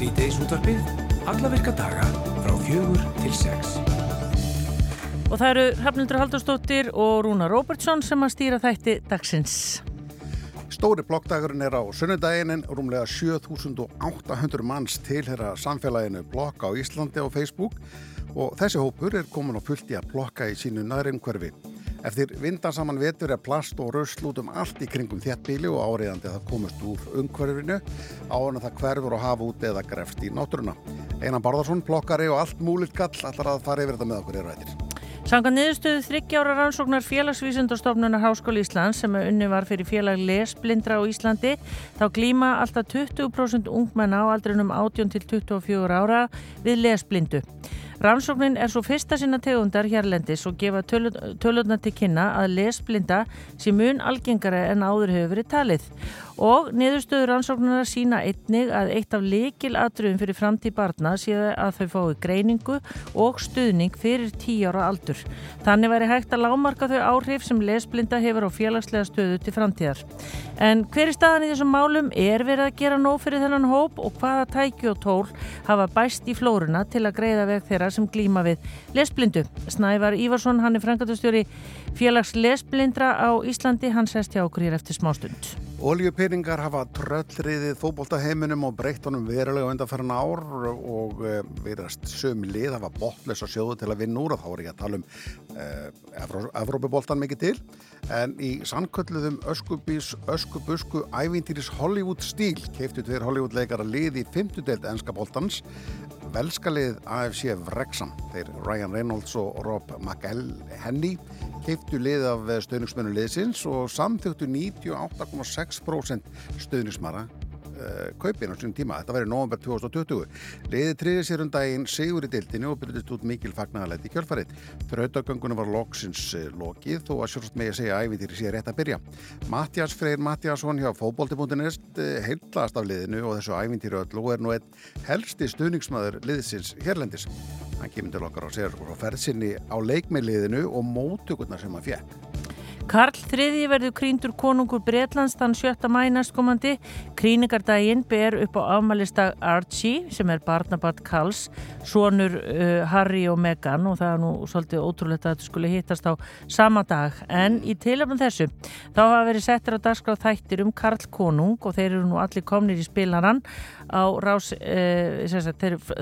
Sýteis útvarpið, alla virka daga frá fjögur til sex. Og það eru Hrafnildur Haldurstóttir og Rúna Róbertsson sem að stýra þætti dagsins. Stóri blokkdagurinn er á sunnudaginn en rúmlega 7800 manns tilhera samfélaginu blokk á Íslandi á Facebook og þessi hópur er komin á fullt í að blokka í sínu nærimkverfi. Eftir vindansaman vetur er plast og rössl út um allt í kringum þéttbíli og áriðandi að það komast úr umhverfinu áan að það hverfur og hafa út eða grefst í náttúruna. Einan Barðarsson, plokkari og allt múlitt gall allar að fara yfir þetta með okkur í rættir. Sanga niðurstöðu þryggjára rannsóknar félagsvísundastofnunar Háskóli Íslands sem unni var fyrir félag lesblindra á Íslandi þá glýma alltaf 20% ungmenna á aldrinum 18 til 24 ára við lesblindu. Rannsóknin er svo fyrsta sinna tegundar hérlendis og gefa tölurna til kynna að lesblinda sé mun algengara en áður hefur verið talið. Og niðurstöður rannsóknuna sína einnig að eitt af likil atriðum fyrir framtíð barna sé að þau fái greiningu og stuðning fyrir tíu ára aldur. Þannig væri hægt að lámarka þau áhrif sem lesblinda hefur á félagslega stöðu til framtíðar. En hver er staðan í þessum málum? Er verið að gera nóg fyrir þennan hóp og hvaða tæki og tól hafa bæst í flóruna til að greiða veg þeirra sem glýma við lesblindu? Snævar Ívarsson, hann er frangatustjóri félags lesblindra á Íslandi, hann sest hjá okkur hér eftir smástund. Oljupeiringar hafa tröllriðið fókbóltaheiminum og breytt honum verulega undanferðan ár og e, viðrast sömu lið hafa botlösa sjóðu til að vinna úr og þá er ég að tala um e, Evrópubóltan mikið til en í sannkölluðum öskubís, öskubusku ævintýris Hollywood stíl keiftu tveir Hollywood leikar að lið í fymtudelt enska bóltans velskalið AFC Wrexham þeir Ryan Reynolds og Rob McElhenney keiftu lið af stöðningsmennu liðsins og samþjóttu 98,6% stöðningsmara uh, kaupin á sín tíma. Þetta verið november 2020. Liðið triði sér um daginn sigur í dildinu og byrjast út mikil fagnagalæti í kjölfarið. Þrautagöngunum var loksins uh, lokið þó að sjálfst með að segja ævitýri sé rétt að byrja. Mattias Freyr Mattiasson hjá fókbólti.nest uh, heillast af liðinu og þessu ævitýri öll og er nú einn helsti stuðningsmaður liðsins hérlendis. Hann kemur til okkar og segir frá ferðsynni á leikmeiliðinu og móttökurnar sem hann fjekk. Karl III verður krýndur konungur Breitlands þann 7. mænastkomandi. Krýningardaginn ber upp á afmælistag Archie sem er barnabatt Karls, sonur uh, Harry og Meghan og það er nú svolítið ótrúlegt að þetta skulle hittast á sama dag. En í tilöfnum þessu þá hafa verið settir á dagskráð þættir um Karl konung og þeir eru nú allir komnir í spilaran á rás, uh,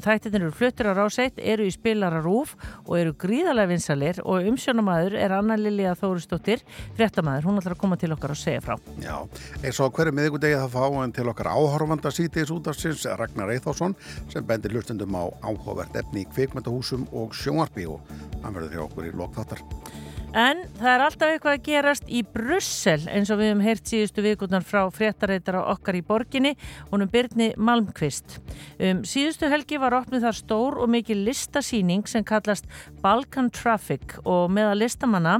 þættir eru fluttir á ráseitt, eru í spilararúf og eru gríðarlega vinsalir og umsjónamaður er Anna Lilja Þóristóttir fréttamaður, hún ætlar að koma til okkar og segja frá. Já, eins og hverju miðugudegi það fá en til okkar áhörfanda sítiðs út af sinns Ragnar Eithásson sem bendir hlustundum á áhugavert efni í kvikmyndahúsum og sjónvarpi og hann verður hjá okkur í lokþáttar. En það er alltaf eitthvað að gerast í Brussel eins og við hefum heyrt síðustu vikundar frá fréttareitara okkar í borginni og um Byrni Malmqvist. Um, síðustu helgi var opnið þar stór og mikið listasýning sem kallast Balkan Traffic og meða listamanna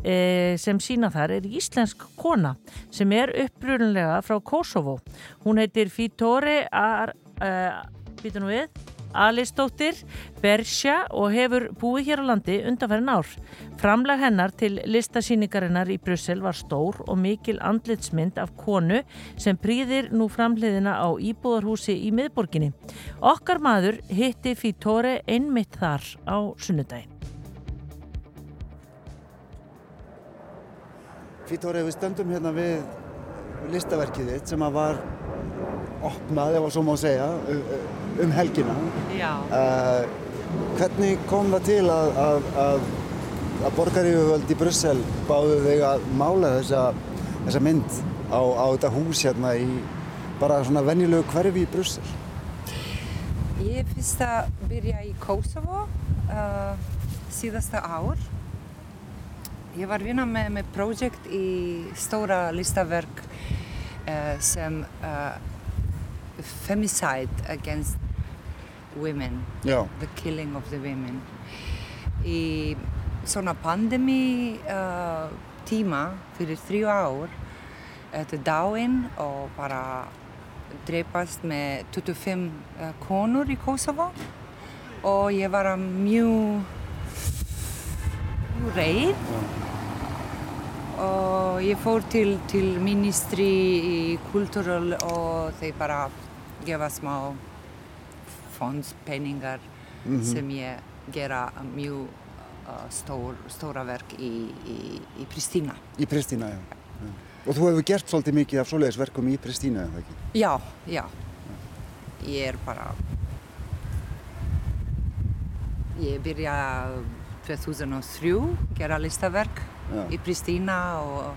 e, sem sína þar er íslensk kona sem er uppröðunlega frá Kosovo. Hún heitir Fitore Ar... Uh, býta nú við Alistóttir, Bersja og hefur búið hér á landi undanferðin ár. Framlag hennar til listasýningarinnar í Brussel var stór og mikil andlitsmynd af konu sem prýðir nú framliðina á Íbúðarhúsi í miðborginni. Okkar maður hitti Fítore einmitt þar á sunnudagin. Fítore, við stöndum hérna við listaverkið þitt sem að var opnað, ef að svo má segja, um helgina. Uh, hvernig kom það til að, að, að, að borgarífuvöld í Brussel báðu þig að mála þessa, þessa mynd á, á þetta hús hérna í bara svona venjulegu hverfi í Brussel? Ég fyrst að byrja í Kosovo uh, síðasta ár. Ég var vinna með, með projekt í stóra listaverk uh, sem femicide against women, Já. the killing of the women. Í svona pandemi uh, tíma fyrir þrjú ár þetta er dáinn og bara dreipast með 25 uh, konur í Kosovo og ég var mjög reið og ég fór til, til ministri í kultúral og þeir bara gefa smá fondspenningar mm -hmm. sem ég gera mjög uh, stór, stóra verk í, í, í Pristina. Í Pristina, já. já. Og þú hefur gert svolítið mikið af svoleiðisverkum í Pristina, eða ekki? Já, já. Ég er bara... Ég byrja 2003 gera listaverk já. í Pristina og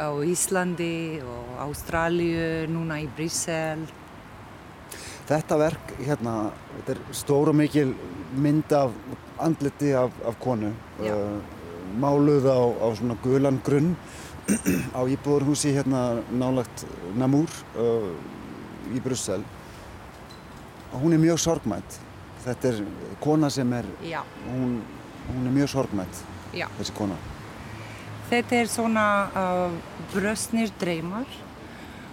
á Íslandi og Ástralju, núna í Bryssel. Þetta verk hérna, þetta er stór og mikil mynd af andliti af, af konu, uh, máluð á, á svona gulan grunn á íbúðurhúsi hérna nálagt Namur uh, í Bryssel. Hún er mjög sorgmætt. Þetta er kona sem er, hún, hún er mjög sorgmætt, Já. þessi kona. Þetta er svona uh, bröstnir dreymar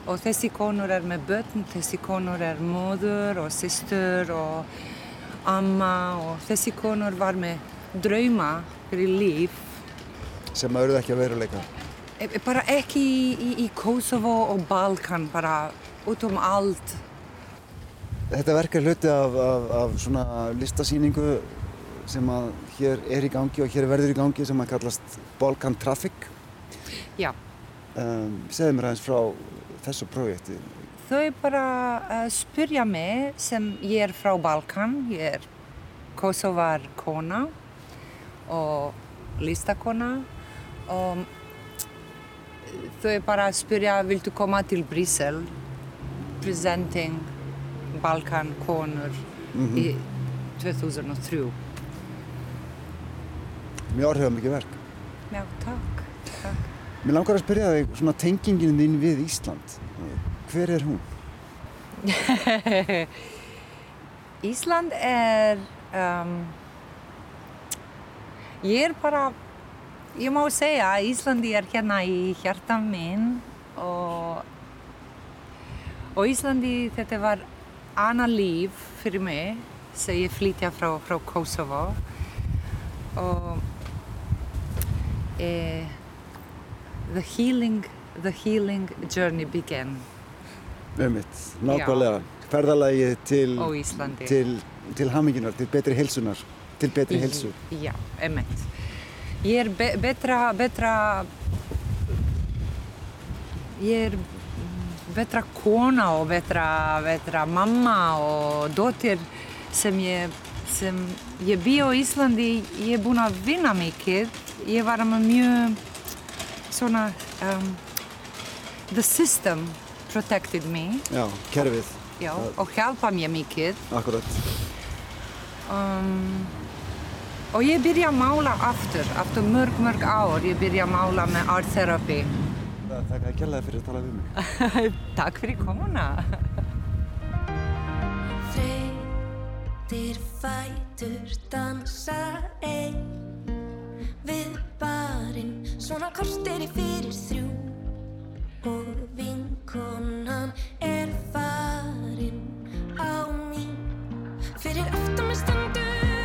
og þessi konur er með börn, þessi konur er móður og sýstur og amma og þessi konur var með drauma fyrir líf. Sem að auðvitað ekki að veruleika? E, e bara ekki í, í, í Kosovo og Balkan, bara út um allt. Þetta verk er hluti af, af, af svona listasýningu sem að hér er í gangi og hér verður í gangi sem að kallast Balkan Traffic. Já. Um, segðu mér aðeins frá þessu projekti. Þau bara uh, spyrja mig sem ég er frá Balkan, ég er Kosovar kona og listakona og þau bara spyrja viltu koma til Bryssel presenting Balkan konur mm -hmm. í 2003 mjög orðhauðamikið verk. Já, takk, takk. Mér langar að spyrja þig svona tengingin þín við Ísland. Hver er hún? Ísland er... Um, ég er bara... Ég má segja að Íslandi er hérna í hjarta minn og, og Íslandi þetta var annað líf fyrir mig sem ég flytja frá, frá Kosovo og uh, the healing the healing journey began. Ummitt, nákvæmlega. Ferðalagi til til, til haminginar, til betri helsunar til betri helsu Já, ummitt ég er be betra betra ég er betra kona og betra, betra mamma og dóttir sem ég sem ég bý á Íslandi. Ég er búin að vinna mikið. Ég var með mjög svona um, the system protected me. Já, kerfið. Já, og hjálpa mér mikið. Akkurat. Um, og ég byrja að mála aftur aftur mörg mörg ár ég byrja að mála með art therapy. Takk að kella þið fyrir að tala við mig. Takk fyrir komuna. Þreytir fætur dansa einn við barinn Svona kortir í fyrir þrjú. Og vinkonan er farinn á mín Fyrir aftan með standu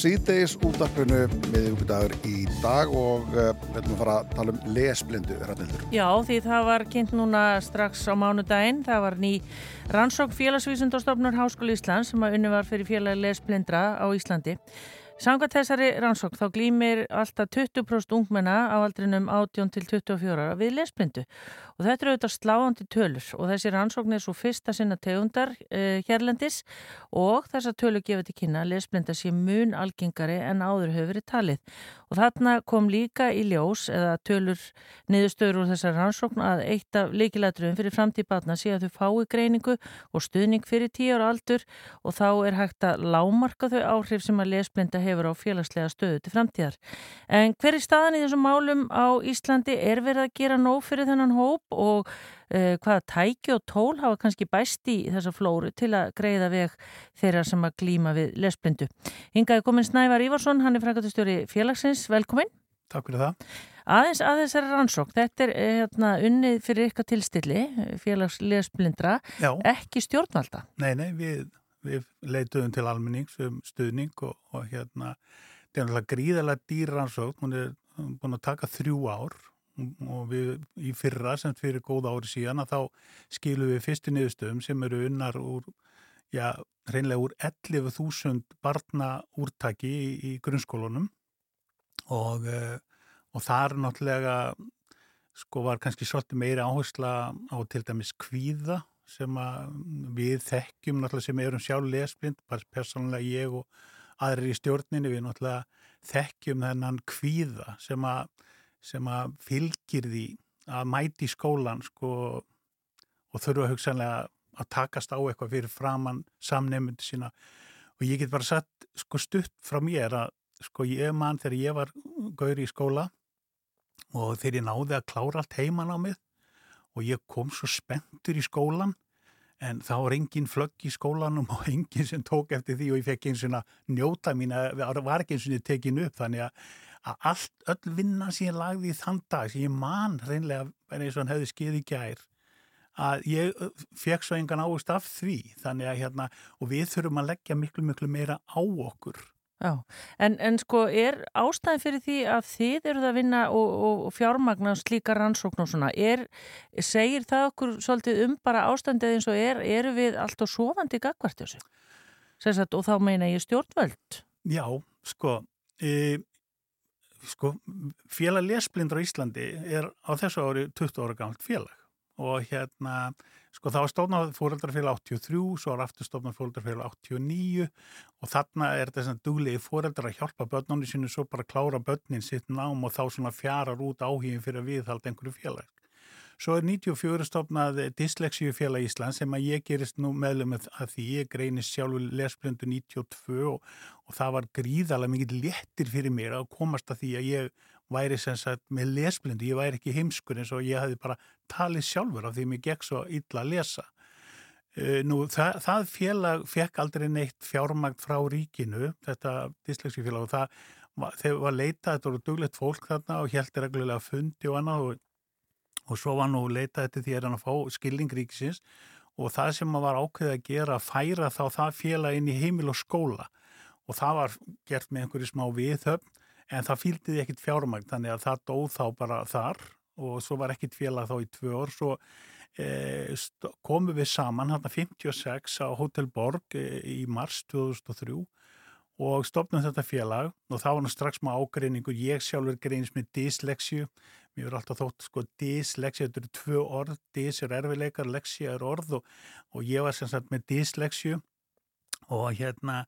síðdeis útarpinu með ykkurdagur í dag og uh, við ætlum að fara að tala um lesblindu ræðnildur. Já, því það var kynnt núna strax á mánudaginn. Það var ný rannsók félagsvísundastofnur Háskóli Íslands sem að unni var fyrir félagi lesblindra á Íslandi. Samkvæmt þessari rannsók þá glýmir alltaf 20% ungmenna á aldrinum 18 til 24 við lesblindu. Og þetta eru auðvitað sláandi tölur og þessi rannsókn er svo fyrsta sinna tegundar uh, hérlendis og þessa tölur gefur til kynna að lesblinda sé mun algengari en áður hefur verið talið. Og þarna kom líka í ljós eða tölur niðurstöður úr þessari rannsókn að eitt af leikilætruðum fyrir framtíð batna sé að þau fái greiningu og stuðning fyrir 10 ára aldur og þá er hægt að lámarka þau áhrif sem að lesblinda hefur á félagslega stöðu til framtíðar. En hver er staðan í þessum málum á Íslandi er verið að gera nóg fyrir þennan hóp og uh, hvaða tæki og tól hafa kannski bæst í þessa flóru til að greiða veg þeirra sem að glýma við lesblindu. Hingaði komin Snævar Ívarsson, hann er frækatustjóri félagsins, velkomin. Takk fyrir það. Aðeins að þessari rannsók, þetta er hérna, unnið fyrir ykkar tilstilli, félags lesblindra, Já. ekki stjórnvalda. Nei, nei, við, við leituðum til almennings um stuðning og, og hérna, þetta er náttúrulega gríðalega dýr rannsók, hún er búin að taka þrjú ár og við í fyrra sem fyrir góða ári síðan að þá skilum við fyrstu niðurstöðum sem eru unnar úr, já, reynlega úr 11.000 barna úrtaki í, í grunnskólunum og, eh, og þar náttúrulega sko var kannski svolítið meiri áhersla á til dæmis kvíða sem við þekkjum náttúrulega sem erum sjálf lesblind, bara persónulega ég og aðrir í stjórninu við náttúrulega þekkjum þennan kvíða sem að sem að fylgir því að mæti skólan sko og þurfa hugsanlega að takast á eitthvað fyrir framann samnefndu sína. Og ég get bara satt sko stutt frá mér að sko ég mann þegar ég var gauri í skóla og þegar ég náði að klára allt heiman á mig og ég kom svo spenntur í skólan en þá var engin flögg í skólanum og engin sem tók eftir því og ég fekk eins og njóta mín að var ekki eins og tekinu upp. Þannig að allt, öll vinna sem ég lagði í þann dag, sem ég man reynlega eins og hann hefði skið í gær að ég fekk svo engan águst af því, þannig að hérna og við þurfum að leggja miklu miklu meira á okkur Já, en, en sko er ástæði fyrir því að þið eruð að vinna og, og, og fjármagna slíka rannsókn og svona, er, segir það okkur svolítið um bara ástændið eins og er, eru við allt og sofandi gagvart þessu? Sagt, og þá meina ég stjórnvöld? Já, sko, e, sko, félag lesblindra í Íslandi er á þessu ári 20 ára gammalt félag og hérna, sko það var stofnað fóreldrarfélag 83, svo var aftur stofnað fóreldrarfélag 89 og þarna er þetta svona duglegi fóreldrar að hjálpa börnunni sinu svo bara klára börnin sitt nám og þá svona fjarar út áhugin fyrir að viðhalda einhverju félag. Svo er 94 stofnað Dyslexíufélag Ísland sem að ég gerist nú meðlum að því ég greinist sjálfur lesblindu 92 og, og það var gríðalega mikið léttir fyrir mér að komast að því að ég væri sem sagt með lesblindu, ég væri ekki heimskur eins og ég hefði bara talið sjálfur af því mér gekk svo illa að lesa. Nú það, það félag fekk aldrei neitt fjármagt frá ríkinu, þetta Dyslexíufélag og það þegar var leitað, þetta voru duglegt fólk þarna og heldur reglulega fundi og annað og og svo var nú leitað eftir því að hann að fá skilningríksins og það sem maður var ákveðið að gera að færa þá það félag inn í heimil og skóla og það var gert með einhverju smá viðhöfn en það fýldiði ekkit fjármagn þannig að það dóð þá bara þar og svo var ekkit félag þá í tvö orð svo eh, komum við saman hann að 56 á Hotel Borg eh, í mars 2003 og stopnum þetta félag og þá var hann strax með ágreiningur. Ég sjálfur greinist með dyslexju Mér er alltaf þótt sko dyslexia, þetta eru tvö orð, dys er erfileikar, lexia er orð og, og ég var sem sagt með dyslexju og hérna,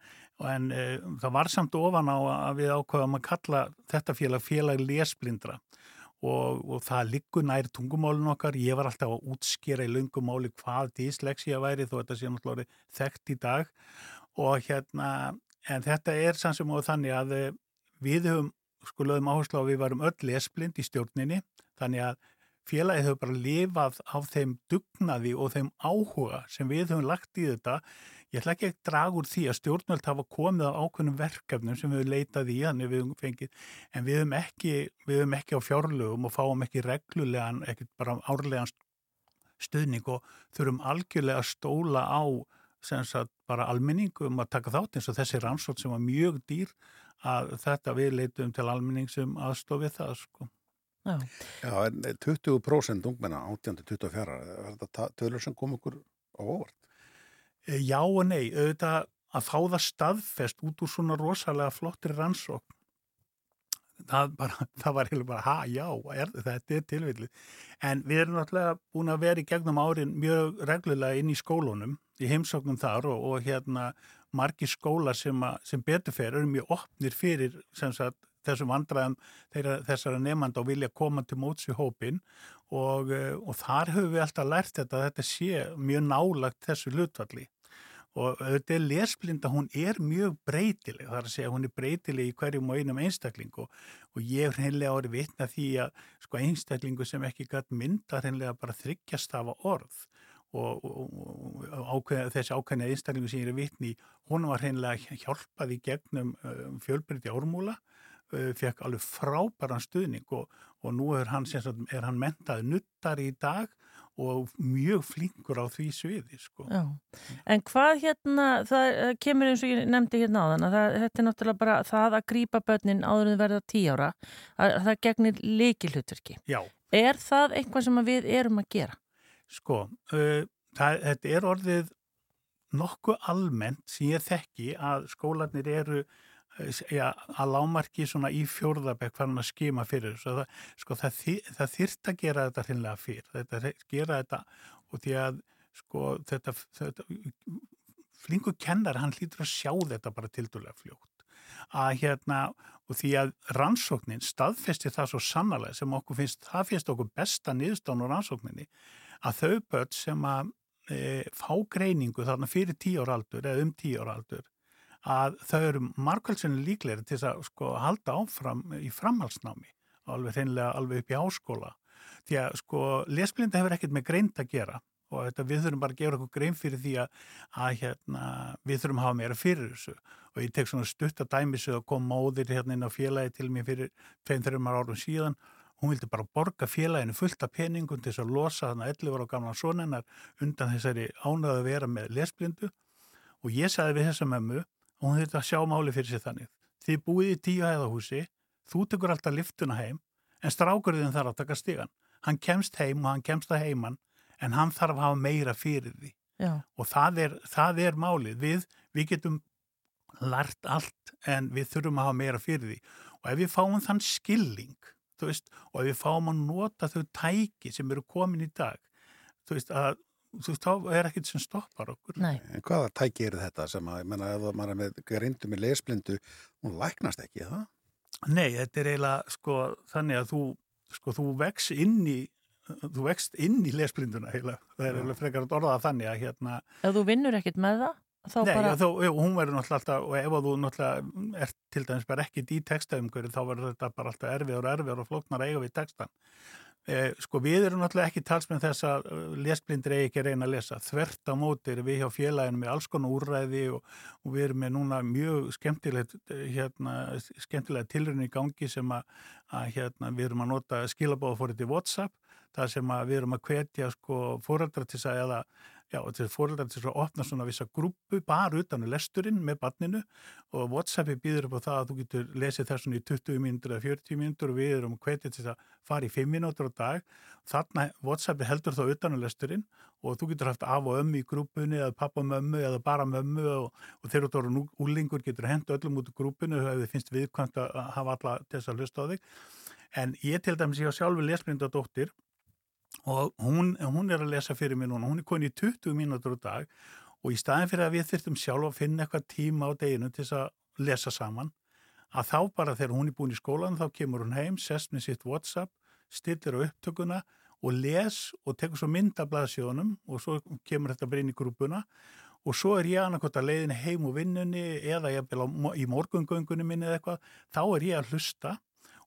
en e, það var samt ofan á að við ákvaðum að kalla þetta félag félag lesblindra. Og, og það liggur nær tungumálun okkar, ég var alltaf að útskýra í lungumáli hvað dyslexia væri þó þetta sé náttúrulega þekkt í dag. Og hérna, en þetta er sann sem og þannig að e, við höfum sko lögum áherslu á að við varum öll lesblind í stjórninni. Þannig að félagið hefur bara lifað á þeim dugnaði og þeim áhuga sem við höfum lagt í þetta ég ætla ekki að draga úr því að stjórnvöld hafa komið á ákveðnum verkefnum sem við höfum leitað í við höfum fengið, en við höfum ekki við ekki á fjárlögum og fáum ekki reglulegan, ekki bara árlegan stuðning og þurfum algjörlega að stóla á sem sagt bara almenningum að taka þátt eins og þessi rannsótt sem var mjög dýr að þetta við leitum til almenning sem aðstofið það sko. Já. Já, en 20% ungmenna 18-24, er þetta tölur sem kom okkur á óvart? Eh, já og nei, auðvitað að fá það staðfest út úr svona rosalega flottri rannsókn. Það, bara, það var hefur bara, ha, já, er, þetta er tilvillið en við erum náttúrulega búin að vera í gegnum árin mjög reglulega inn í skólunum, í heimsóknum þar og, og hérna margi skóla sem, sem beturfer eru mjög opnir fyrir sagt, þessum vandraðum þessara nefnda og vilja koma til móts í hópin og, eh, og þar höfum við alltaf lært þetta að þetta sé mjög nálagt þessu hlutvalli og þetta er lesblinda, hún er mjög breytileg, það er að segja hún er breytileg í hverjum og einum einstaklingu. Og ég er hreinlega orðið vitna því að sko einstaklingu sem ekki gætt mynda hreinlega bara þryggjast af orð. Og, og, og ákveð, þessi ákveðni einstaklingu sem ég er vitni, hún var hreinlega hjálpað í gegnum uh, fjölbyrti ármúla uh, fekk alveg frábæran stuðning. Og, og nú er hann, sagt, er hann mentað nuttar í dag og mjög flinkur á því sviði sko. En hvað hérna, það kemur eins og ég nefndi hérna á þann að það, þetta er náttúrulega bara það að grýpa börnin áður en verða tí ára að það gegnir leikilhutverki Er það eitthvað sem við erum að gera? Sko, uh, það, þetta er orðið nokkuð almennt sem ég þekki að skólanir eru já, að lámarki svona í fjórðabæk fann að skima fyrir það, sko, það, það þyrst að gera þetta hinnlega fyrr, þetta gera þetta og því að sko þetta, þetta flingu kennar, hann hlýtur að sjá þetta bara tildulega fljótt. Að hérna og því að rannsóknin staðfesti það svo sannarlega sem okkur finnst, það finnst okkur besta niðurstán og rannsókninni að þau börn sem að e, fá greiningu þarna fyrir tíu ára aldur eða um tíu ára aldur að þau eru markvælsinu líklegri til að sko halda áfram í framhalsnámi, alveg hreinlega alveg upp í áskóla. Því að sko lesblinda hefur ekkert með greint að gera og þetta, við þurfum bara að gefa okkur grein fyrir því að, að hérna, við þurfum að hafa meira fyrir þessu. Og ég tek svona stutt að dæmis og kom móðir hérna inn á félagi til mér fyrir 2-3 árum síðan. Hún vildi bara borga félaginu fullt af peningum til þess að losa þarna 11 ára gamla sonennar undan þessari ánöðu að vera með lesblindu. Og ég sagði við þessa mömmu og hún þurfti að sjá máli fyrir sig þannig. Þið búið í tíu hæðahúsi, þú tekur alltaf liftuna heim, en strákurðin þarf að taka stígan. Hann kemst heim og hann kemst að heiman, en hann þarf að hafa meira fyrir því. Já. Og það er, það er málið. Við, við getum lært allt, en við þurfum að hafa meira fyrir því. Og ef við fáum þann skilling, veist, og ef við fáum að nota þau tæki sem eru komin í dag, þú veist, að þú veist, þá er ekkert sem stoppar okkur. Nei. En hvaða tæki er þetta sem að, ég menna, ef maður er með grindu með lesblindu, hún læknast ekki, það? Nei, þetta er eiginlega, sko, þannig að þú, sko, þú vex inn í, þú vext inn í lesblinduna, eiginlega, það er eiginlega frekar að orða þannig að, hérna... Ef þú vinnur ekkert með það? Nei, bara... já, þó, hún verður náttúrulega alltaf, og ef þú náttúrulega er til dæmis bara ekki í textaumgöru, þá verður þetta bara alltaf erfiður og erfiður og flóknar eiga við textan. Eh, sko við erum náttúrulega ekki talsmenn þess að uh, lesblindir eigi ekki reyna að lesa. Þvert á móti erum við hjá félaginu með alls konar úrræði og, og við erum með núna mjög skemmtilegt eh, hérna, skemmtilega tilröðin í gangi sem að, að hérna, við erum að nota skilabóðafórið til WhatsApp það sem við erum að hvetja sko fóröldra til að eða Já, þetta er fóröldar til að opna svona vissa grúpu bara utan að lesturinn með barninu og Whatsappi býður upp á það að þú getur lesið þessun í 20 mínútur eða 40 mínútur og við erum hvetið til að fara í 5 mínútur á dag. Þannig Whatsappi heldur þá utan að lesturinn og þú getur haft af og ömmu í grúpunni eða pappa mömmu eða bara mömmu og, og þegar þú eru úlingur getur hendu öllum út í grúpunni ef þið finnst viðkvæmt að hafa alla þess að hlusta á þig. En ég til dæmis, ég á sjálfur lesblindadóttir og hún, hún er að lesa fyrir mig núna, hún er konið í 20 mínútur á dag og í staðin fyrir að við þurftum sjálf að finna eitthvað tíma á deginu til þess að lesa saman að þá bara þegar hún er búin í skólan þá kemur hún heim, sest með sitt Whatsapp stillir á upptökuna og les og tekur svo myndablaðsjónum og svo kemur þetta bara inn í grúpuna og svo er ég annarkot að leiðin heim úr vinnunni eða ég í morgungöngunni minni eða eitthvað, þá er ég að hlusta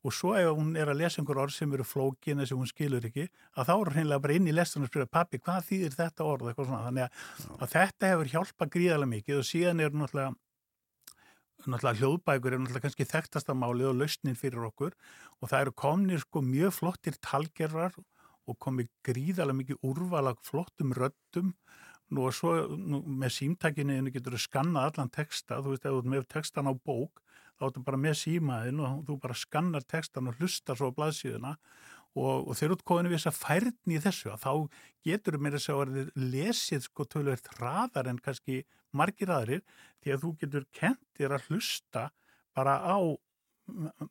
og svo ef hún er að lesa einhver orð sem eru flókin eða sem hún skilur ekki að þá er hún hreinlega bara inn í lestunum og spyrja pappi hvað þýðir þetta orð? Eitthvað svona. Þannig að, að þetta hefur hjálpað gríðarlega mikið og síðan er náttúrulega náttúrulega hljóðbækur er náttúrulega kannski þekktasta og lausnin fyrir okkur. Og það eru komnir sko mjög flottir talgerrar og komið gríðarlega mikið úrvalag flottum röttum nú og svo nú, með símtækinni getur þú skannað allan texta, þú veist, ef þú með textan á bók, þá ertu bara með símaðin og þú bara skannar textan og hlustar svo á blaðsíðuna og, og þeir eru komin við þess að færni í þessu að þá getur mér þess að verði lesið sko tölverð hraðar en kannski margir aðrir því að þú getur kentir að hlusta bara á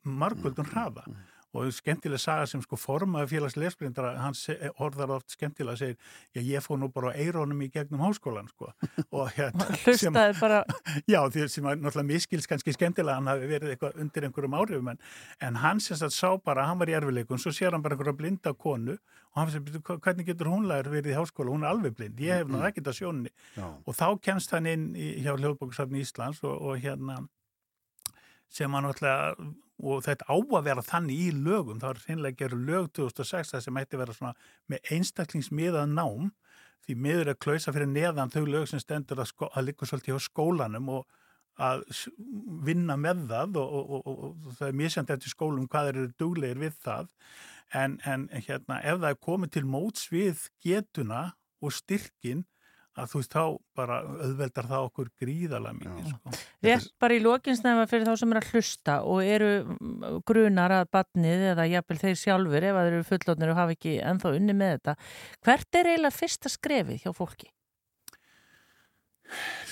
margvöldun hraða mm, mm og skemmtileg saga sem sko formaði félags lesblindara, hans orðar oft skemmtilega segir, já ég fóð nú bara á eirónum í gegnum háskólan sko og hérna hlustaði bara. Já því sem var náttúrulega miskils kannski skemmtilega hann hafi verið eitthvað undir einhverjum áhrifum en, en hann sem sagt sá bara, hann var í erfileikum svo sér hann bara einhverja blinda konu og hann fyrir, hvernig getur hún lægur verið í háskóla? Hún er alveg blind, ég hef náttúrulega ekkert að sjónni og þá kemst hann inn í, hjá Hljóðbóksafni Íslands og, og hérna sem hann náttúrulega og þetta á að vera þannig í lögum. Þá er hreinlega gera lög 2006 það sem ætti að vera svona með einstaklingsmiðað nám því miður er klausa fyrir neðan þau lög sem stendur að, sko, að líka svolítið á skólanum og að vinna með það og, og, og, og það er mísjönd eftir skólum hvað eru duglegir við það. En, en hérna ef það er komið til móts við getuna og styrkin að þú veist þá bara auðveldar það okkur gríðalega mikið sko. Rétt bara í lókinsnæma fyrir þá sem er að hlusta og eru mm, grunar að badnið eða jafnvel þeir sjálfur ef að þeir eru fullotnir og hafa ekki enþá unni með þetta hvert er eiginlega fyrsta skrefið hjá fólki?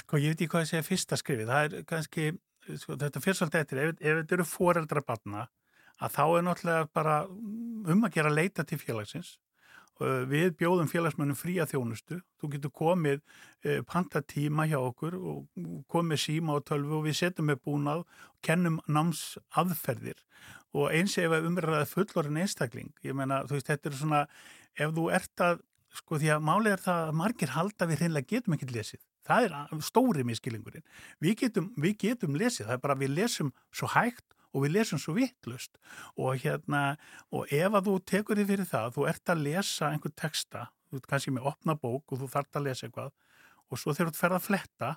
Sko ég veit ekki hvað að segja fyrsta skrefið það er kannski, sko, þetta fyrst svolítið eftir ef, ef þetta eru foreldra badna að þá er náttúrulega bara um að gera leita til félagsins við bjóðum félagsmönnum fría þjónustu. Þú getur komið eh, pantatíma hjá okkur og komið síma og tölvu og við setjum með búnað og kennum náms aðferðir. Og eins ef við umræðum fullorinn einstakling, ég menna, þú veist, þetta er svona, ef þú ert að, sko, því að málið er það að margir halda við hreinlega getum ekki lesið. Það er stóri miskilingurinn. Við getum, við getum lesið, það er bara við lesum svo hægt og við lesum svo vittlust og hérna og ef að þú tekur þig fyrir það, þú ert að lesa einhver texta, þú ert kannski með opna bók og þú þart að lesa eitthvað og svo þegar þú ferð að fletta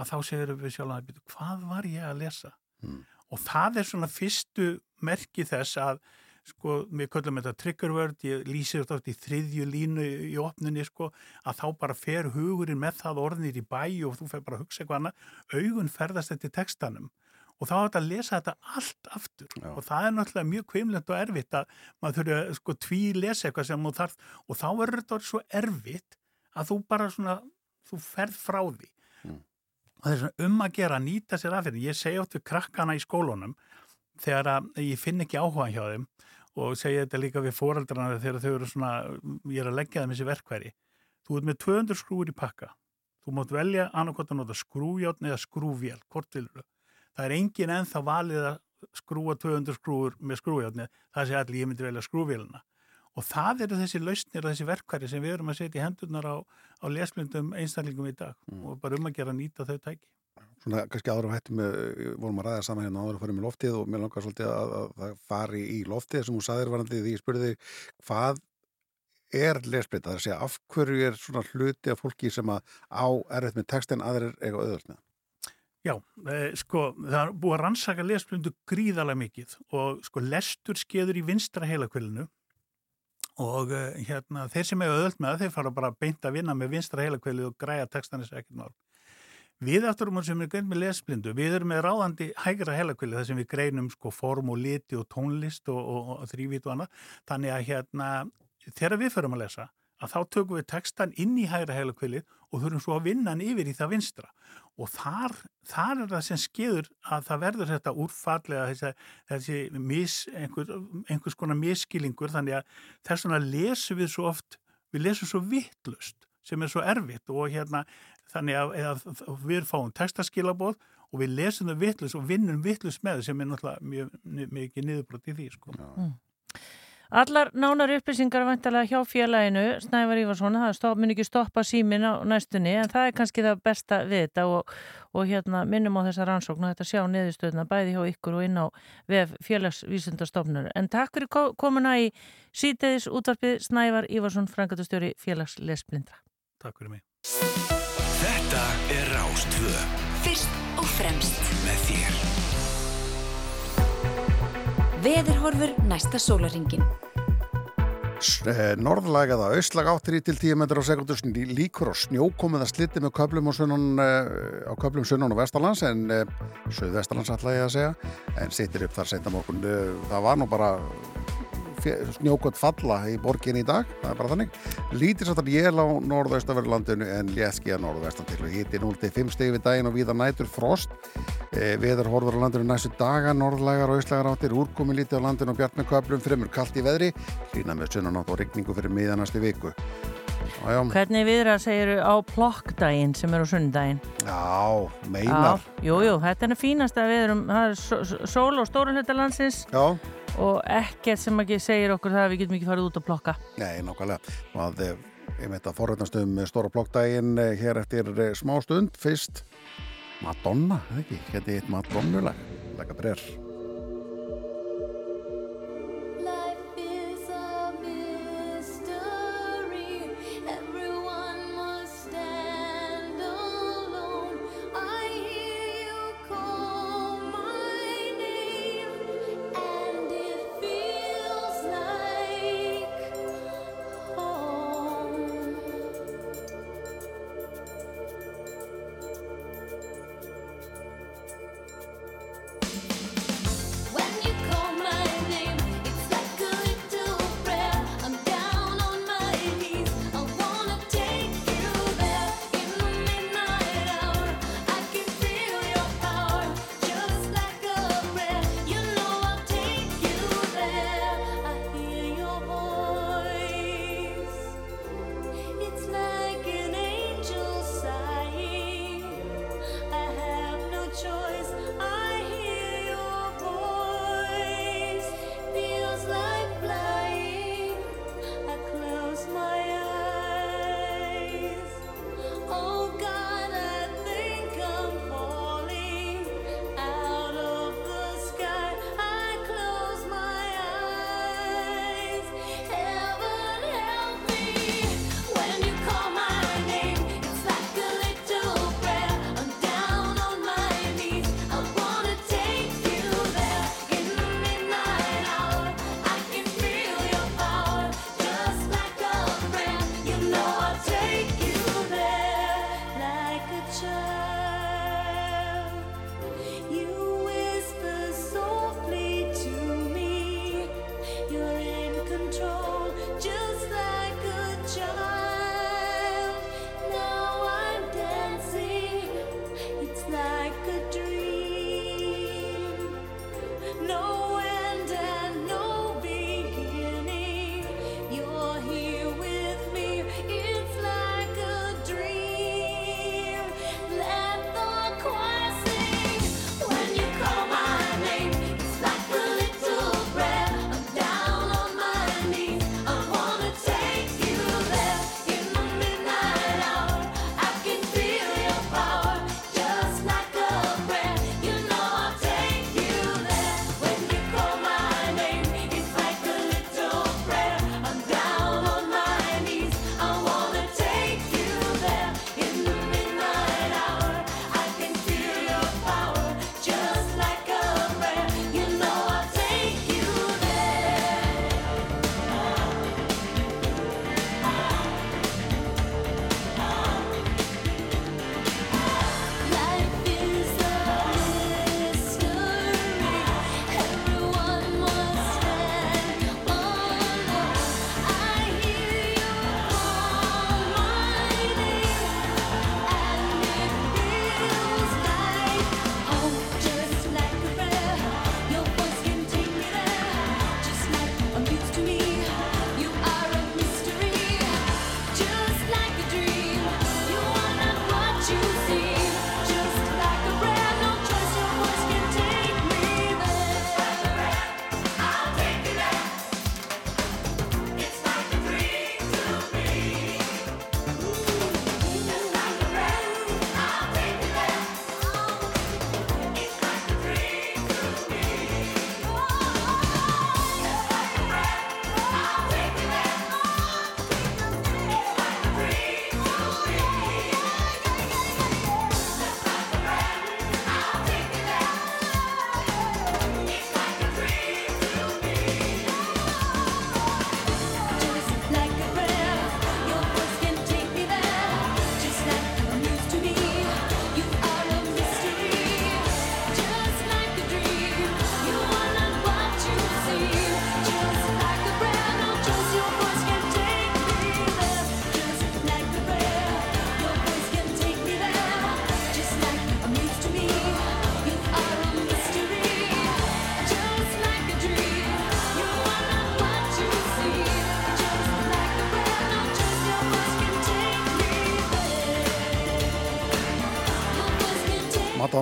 að þá segir við sjálf að hvað var ég að lesa? Mm. og það er svona fyrstu merki þess að sko, við köllum þetta triggerword, ég lýsir þetta oft í þriðju línu í opninni sko, að þá bara fer hugurinn með það orðnir í bæ og þú fer bara að hugsa eitthvað annað, augun ferðast þetta í textanum og þá þetta að lesa þetta allt aftur. Já. og það er náttúrulega mjög kvimlegt og erfitt að maður þurfa að sko tví lesa eitthvað sem þú þarf og þá er þetta svo erfitt að þú bara svona, þú ferð frá því. Mm. og það er svona um að gera að nýta sér af því, ég segi oft við krakkana í skólunum þegar að ég finn ekki áhuga hjá þeim og segja þetta líka við foreldrarna þegar þau eru svona, ég er að leggja þeim þessi verkværi, þú ert með 200 skrúur í pakka, þú mátt velja annarkot að nota skrújátn eða skrúvél, hvort vilur þau það er engin ennþá valið að skrúa 200 skrúur með skrújárni það sé allir ég myndi velja skrúvélina og það eru þessi lausnir og þessi verkværi sem við erum að setja í hendurnar á, á lesblindum einstælingum í dag mm. og bara um að gera nýta þau tæki. Svona kannski áður á hættum vorum að ræða saman hérna áður að fara með loftið og mér langar svolítið að það fari í loftið sem þú saðir varandi því ég spurði hvað er lesblind að það sé af hverju er svona hluti af fólki sem að á erfitt með text en aðrir eitthvað auðvöld með Já, eh, sko, það er búið að rannsaka lesblindu gríðalega mikið og sko lestur skeður í vinstra heilakvillinu og eh, hérna þeir sem hefur öðvöld með það, þeir fara bara beint að vinna með vinstra heilakvillinu og græja textanis ekkert mál. Við aftur um að sem er grein með lesblindu, við erum með ráðandi hægra heilakvillinu þar sem við greinum sko form og liti og tónlist og, og, og þrývít og annað, þannig að hérna þegar við förum að lesa að þá tökum við textan inn í hægra heilakvillið og þurfum svo að vinna hann yfir í það vinstra og þar, þar er það sem skeður að það verður þetta úrfallega þessi, þessi mis, einhver, einhvers konar miskilingur þannig að þess vegna lesum við svo oft, við lesum svo vittlust sem er svo erfitt og hérna þannig að, að við fáum textaskilabóð og við lesum það vittlust og vinnum vittlust með sem er náttúrulega mjög, mjög, mjög niðurbrot í því sko. Mm. Allar nánar upplýsingar vantilega hjá félaginu, Snævar Ívarsson, það mun ekki stoppa símin á næstunni en það er kannski það besta við þetta og, og hérna minnum á þessa rannsóknu þetta sjá neðustöðuna bæði hjá ykkur og inn á vef félagsvísundastofnur. En takk fyrir komuna í síteðis útvarpið Snævar Ívarsson, frangatustjóri félagsleisblindra. Takk fyrir mig. Þetta er Rástvö. Fyrst og fremst með þér. Veðurhorfur næsta sólaringin. Eh, norðlag eða austlag áttir í til 10 metrar á sekundur líkur á snjókomið að slitti með köplum og sunnan uh, á köplum sunnan og vestalans en uh, söðvestalans ætla ég að segja en sittir upp þar senda morgun það var nú bara snjókvöld falla í borgin í dag það er bara þannig. Lítið sattar jél á norðaustaverðlandinu en léski að norðvestan til og híti 0-5 stegi við daginn og viða nætur frost e, viður horfur á landinu næstu daga norðlægar og auðslægar áttir úrkomi lítið á landinu og bjart með köplum fremur kallt í veðri hlýna með sunnanátt og rigningu fyrir miðanasti viku Já, Hvernig viðra segir á plokkdægin sem er á sundagin? Já, meinar. Jújú, jú, þetta er fínasta við erum, það er sól og stórun hluta landsins. Já og ekkert sem ekki segir okkur það að við getum ekki farið út að plokka. Nei, nákvæmlega. Og að eh, ég veit að forrætnastum stóra plokkdægin eh, hér eftir eh, smá stund fyrst Madonna, eða ekki, hérna eitt Madonnulag lega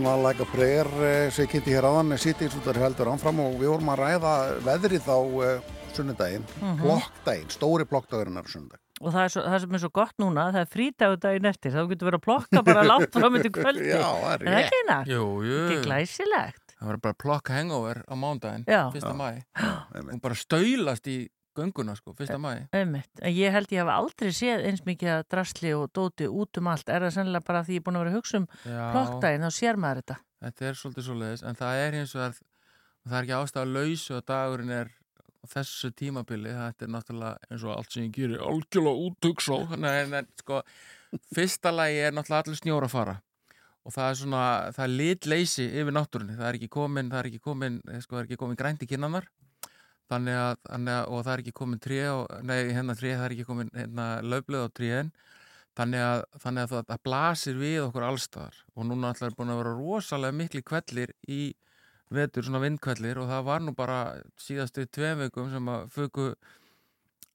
Madonna Like a Prayer eh, sem ég kynnti hér aðan Cities út af heldur ánfram og við vorum að ræða veðrið á uh, sunnudaginn Mhm. plokkdaginn, stóri plokkdagurinn er sunnudag Og það, er svo, það sem er svo gott núna, það er frítagur daginn eftir, þá getur verið að plokka bara látt fram yfir kvöldi. Já, það er rétt. ekki hérna? Jú, jú. Ekki glæsilegt. Það var bara plokk hangover á mándaginn, fyrsta Já. mæ. Og bara staulast í gönguna, sko, fyrsta mæ. Einmitt. En ég held ég hafa aldrei séð eins mikið drasli og dóti út um allt. Er það sennilega bara því ég er búin að vera að hugsa um Já, plokkdaginn, þá sér maður þetta. þetta er svolítið svo leiðis, en það er hins vegar, það er ekki ástæða að lausu að dagurinn er þessu tímabili, þetta er náttúrulega eins og allt sem ég gerir algjörlega en sko, fyrsta lagi er náttúrulega allir snjóra að fara og það er svona, það er litleysi yfir náttúrunni, það er ekki komin, það er ekki komin, eh, sko, það er ekki komin grænt í kinnanar þannig að, þannig að, og það er ekki komin tré og, nei, hérna tré, það er ekki komin hérna löflið á tréin. Þannig að, þannig að það, það blasir við okkur allstaðar og núna alltaf er búin að vera rosalega mikli kvellir í vetur, svona vindkvellir og það var nú bara síðastu tveim vikum sem að föku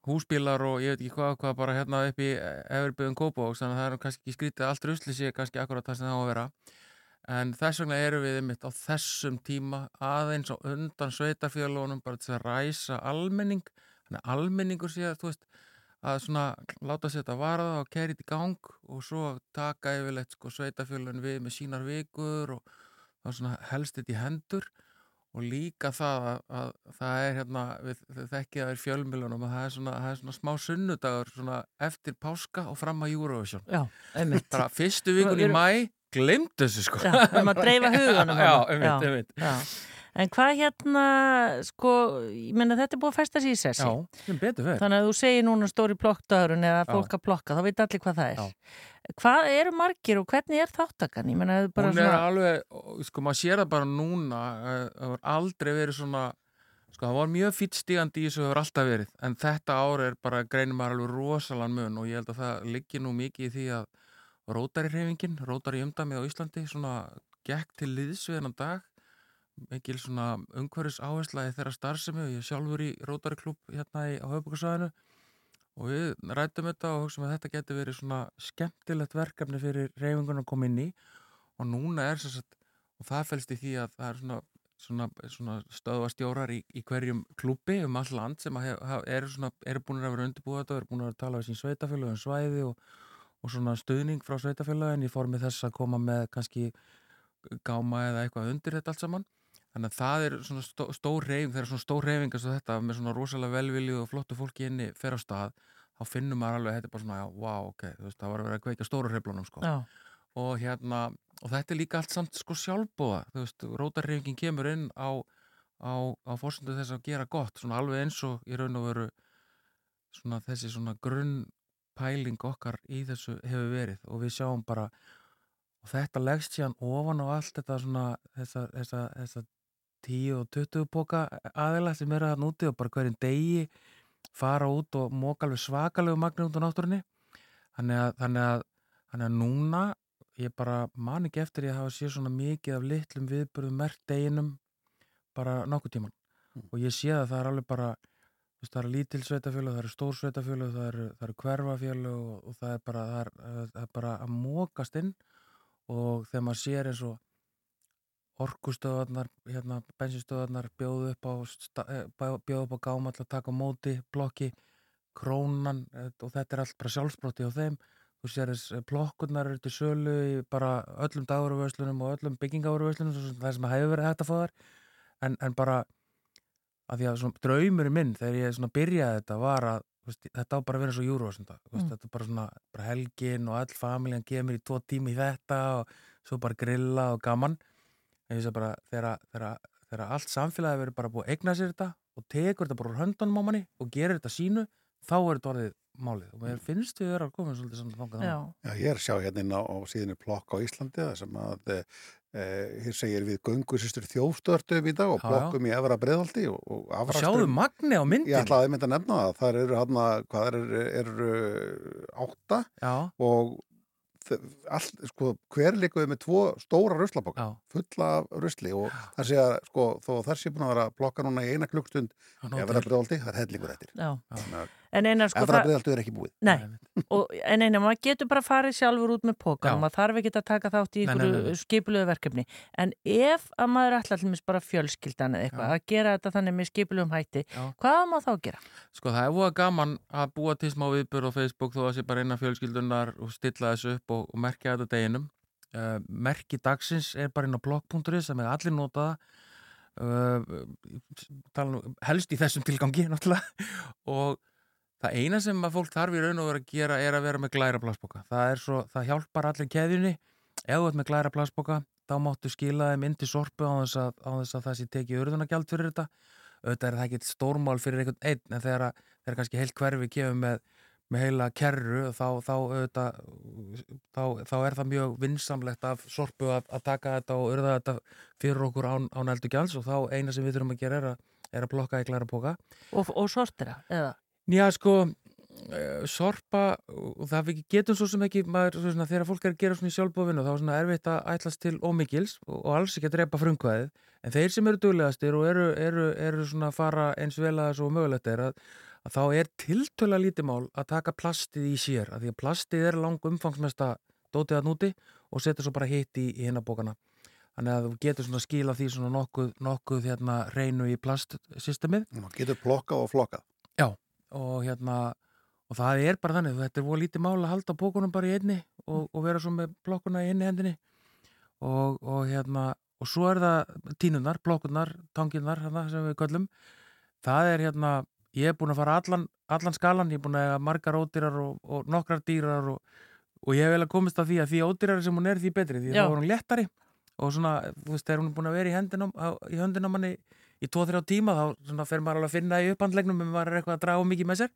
húsbílar og ég veit ekki hvað, hvað bara hérna upp í Everbjörn Kópavóks þannig að það er kannski skrítið allt rusli sé kannski akkurat það sem það á að vera en þess vegna erum við einmitt á þessum tíma aðeins og undan sveitafélónum bara til að ræsa almenning. Þannig að almenningur sé að þú veist að svona láta sér þetta varða og þetta í gang og svo taka yfirleitt sko sveitafélun við með sínar vikur og þá svona helst þetta í hendur. Og líka það að, að það er hérna, við, þekkið að er fjölmilunum að það er svona, það er svona smá sunnudagur svona eftir páska og fram að Eurovision. Já, einmitt. bara fyrstu vikun í mæ glemt þessu sko Já, við erum að dreifa huganum. já, einmitt Já. En hvað hérna, sko, ég menna þetta er búið að festa sér í sessi. já, sem betur fyrir Þannig að þú segir núna stóri plokkdagurinn eða fólk að plokka, þá veit allir hvað það er. Já. Hvað eru margir og hvernig er þáttakan? Ég menna, bara hún er svona... alveg, sko maður sér það bara núna eh, það var aldrei verið svona sko það var mjög fýtt stígandi í þessu það hefur alltaf verið, en þetta ár er bara greinir maður alveg rosalan mun og ég held að það liggi nú mikið í því að rótari hreyfingin, rótari umdæmið á Íslandi svona gekk til liðs við hennan dag. Mikil svona umhverfis áhersla í þeirra starfsemi og ég er sjálfur í rótari klúb hérna í, á höfbúkarsvæðinu og við rættum þetta og hugsaum að þetta getur verið svona skemmtilegt verkefni fyrir reyfingun að koma inn í. Og núna er þess að og það fælst í því að það er svona, svona, svona stöðvastjórar í, í hverjum klúbi um all land sem eru, eru búin að vera undirbúið þetta og eru búin að vera að tala við sín sveitafélag um svæði og, og svona stuðning frá sveitafélagin í formi þess að koma með kannski gáma eða eitthvað undir þetta allt saman þannig að það er svona stó, stór reyfing þegar svona stór reyfing eins og þetta með svona rosalega velvilju og flottu fólki inni fer á stað þá finnum maður alveg, þetta er bara svona, já, wow, ok, veist, það var að vera að kveika stóru hreflunum, sko. Og hérna, og þetta er líka allt samt, sko, sjálfbúða, þú veist, rótarreyfingin kemur inn á, á, á fórsendu þess að gera gott, svona alveg eins og í raun og veru svona þessi svona grunnpæling okkar í þessu hefur verið og við sjáum bara, og þetta leggst síðan ofan á allt þetta svona, þessa, þessa, þessa 10 og 20 boka aðila sem eru þarna úti og bara hverjum degi fara út og móka alveg svakalegu magnir út á náttúrunni. Þannig að, þannig að, þannig að núna ég bara man ekki eftir ég hafa séð svona mikið af litlum viðbörðum mert deginum bara nokkuð tíman og ég sé að það er alveg bara það eru lítil sveitafjölu, það eru stór sveitafjölu það eru, eru hverfafjölu og, og það er bara það er, það er bara að mókast inn og þegar maður sér eins og orkustöðarnar, hérna, bensinstöðarnar bjóðu upp á, eh, á gáma til að taka móti blokki, krónan eh, og þetta er allt bara sjálfsbrotti á þeim. Þú sér þess plokkurnar eru til sölu í bara öllum daguruvöslunum og öllum byggingavuruvöslunum það sem hefur verið hægt að fá þar en, en bara að því að draumurinn minn þegar ég byrjaði þetta var að veist, þetta á bara að vera svo júruvarsund mm. þetta er bara svona bara helgin og all familjan kemur í tvo tími í þetta og svo bara grilla og gaman en ég sé bara þegar, allt samfélagi verður bara búið að egna sér þetta og tekur þetta bara úr höndunum á manni og gerir þetta sínu þá er þetta orðið málið og mér finnst við vera að koma svolítið saman þangað Já. Já, ég er að sjá hérna inn á, á síðinu plokk á Íslandi það sem að e, hér segir við göngusistur þjófstöðartöf í dag og Já, já. plokkum í Efra Breiðaldi og, og afraksturinn- sjáðu magni á myndin Ég ætlaði að mynda að nefna það, það eru hann hvað eru, eru átta Já. og all, sko, hver við með tvo stóra ruslaboka, Já. fulla af rusli og það sé að, sko, þó að það sé búin að vera að plokka núna í eina klukkstund Já, nóg ef vera til. brjóðaldi, það er að En einar sko Efra breiðaltu er ekki búið. Nei, og, en einar maður getur bara farið sjálfur út með pókan og maður þarf ekki að taka þátt í ykkur skipulöðu verkefni. En ef að maður ætla allmis bara fjölskyldan eða eitthvað að gera þetta þannig með skipulöðum hætti, Já. hvað má þá gera? Sko það er búið gaman að búa til smá viðbur á Facebook þó að sé bara eina fjölskyldunar og stilla þessu upp og, og merkja þetta deginum. Uh, merki dagsins er bara inn á blog.is sem er allir notaða uh, helst í þessum tilgangi náttúrulega og það eina sem að fólk þarf í raun og vera að gera er að vera með glæra plastboka það, svo, það hjálpar allir keðjunni. Ef þú ert með glæra plastboka þá máttu skila þeim inn til sorpu á þess að, á þess að það sé tekið urðunagjald fyrir þetta. Auðvitað er það ekki stórmál fyrir einhvern einn en þegar, þegar kannski heilt hverfi kemur með með heila kerru þá, þá, auðvitað, þá, er það mjög vinsamlegt af sorpu að, að taka þetta og örða þetta fyrir okkur án, án eldu gjáls og þá eina sem við þurfum að gera er að, er að blokka í klæra póka Og, og sortira, eða? Já, sko eh, sorpa það getum svo sem ekki maður, svo svona, þegar fólk er að gera svona í sjálfbófinu þá er svona erfitt að ætlast til ómikils og, alls ekki að drepa frumkvæðið en þeir sem eru duglegastir og eru, eru, eru svona að fara eins vel að þessu og mögulegt er að að þá er tiltöla lítið mál að taka plastið í sér, að því að plastið er lang umfangsmesta dótið að núti og setja svo bara hitt í, í hinnabókana. Þannig að þú getur svona skila því svona nokkuð, nokkuð hérna reynu í plastsystemið. Getur plokkað og flokkað. Og hérna, og það er bara þannig, þetta er lítið mál að halda bókunum bara í einni og, og vera svo með plokkuna í einni hendinni. Og, og hérna, og svo er það tínunar, plokkunar, tanginnar, hérna sem við kallum, það er hérna ég hef búin að fara allan, allan skalan, ég hef búin að hafa margar ódýrar og, og nokkrar dýrar og, og ég hef vel að komast að því að því ódýrar sem hún er því betri, því Já. þá er hún lettari og svona, þú veist, þegar hún er búin að vera í í höndina manni í 2-3 tíma, þá fer maður alveg að finna í upphandlegnum ef maður er eitthvað að draga mikið með sér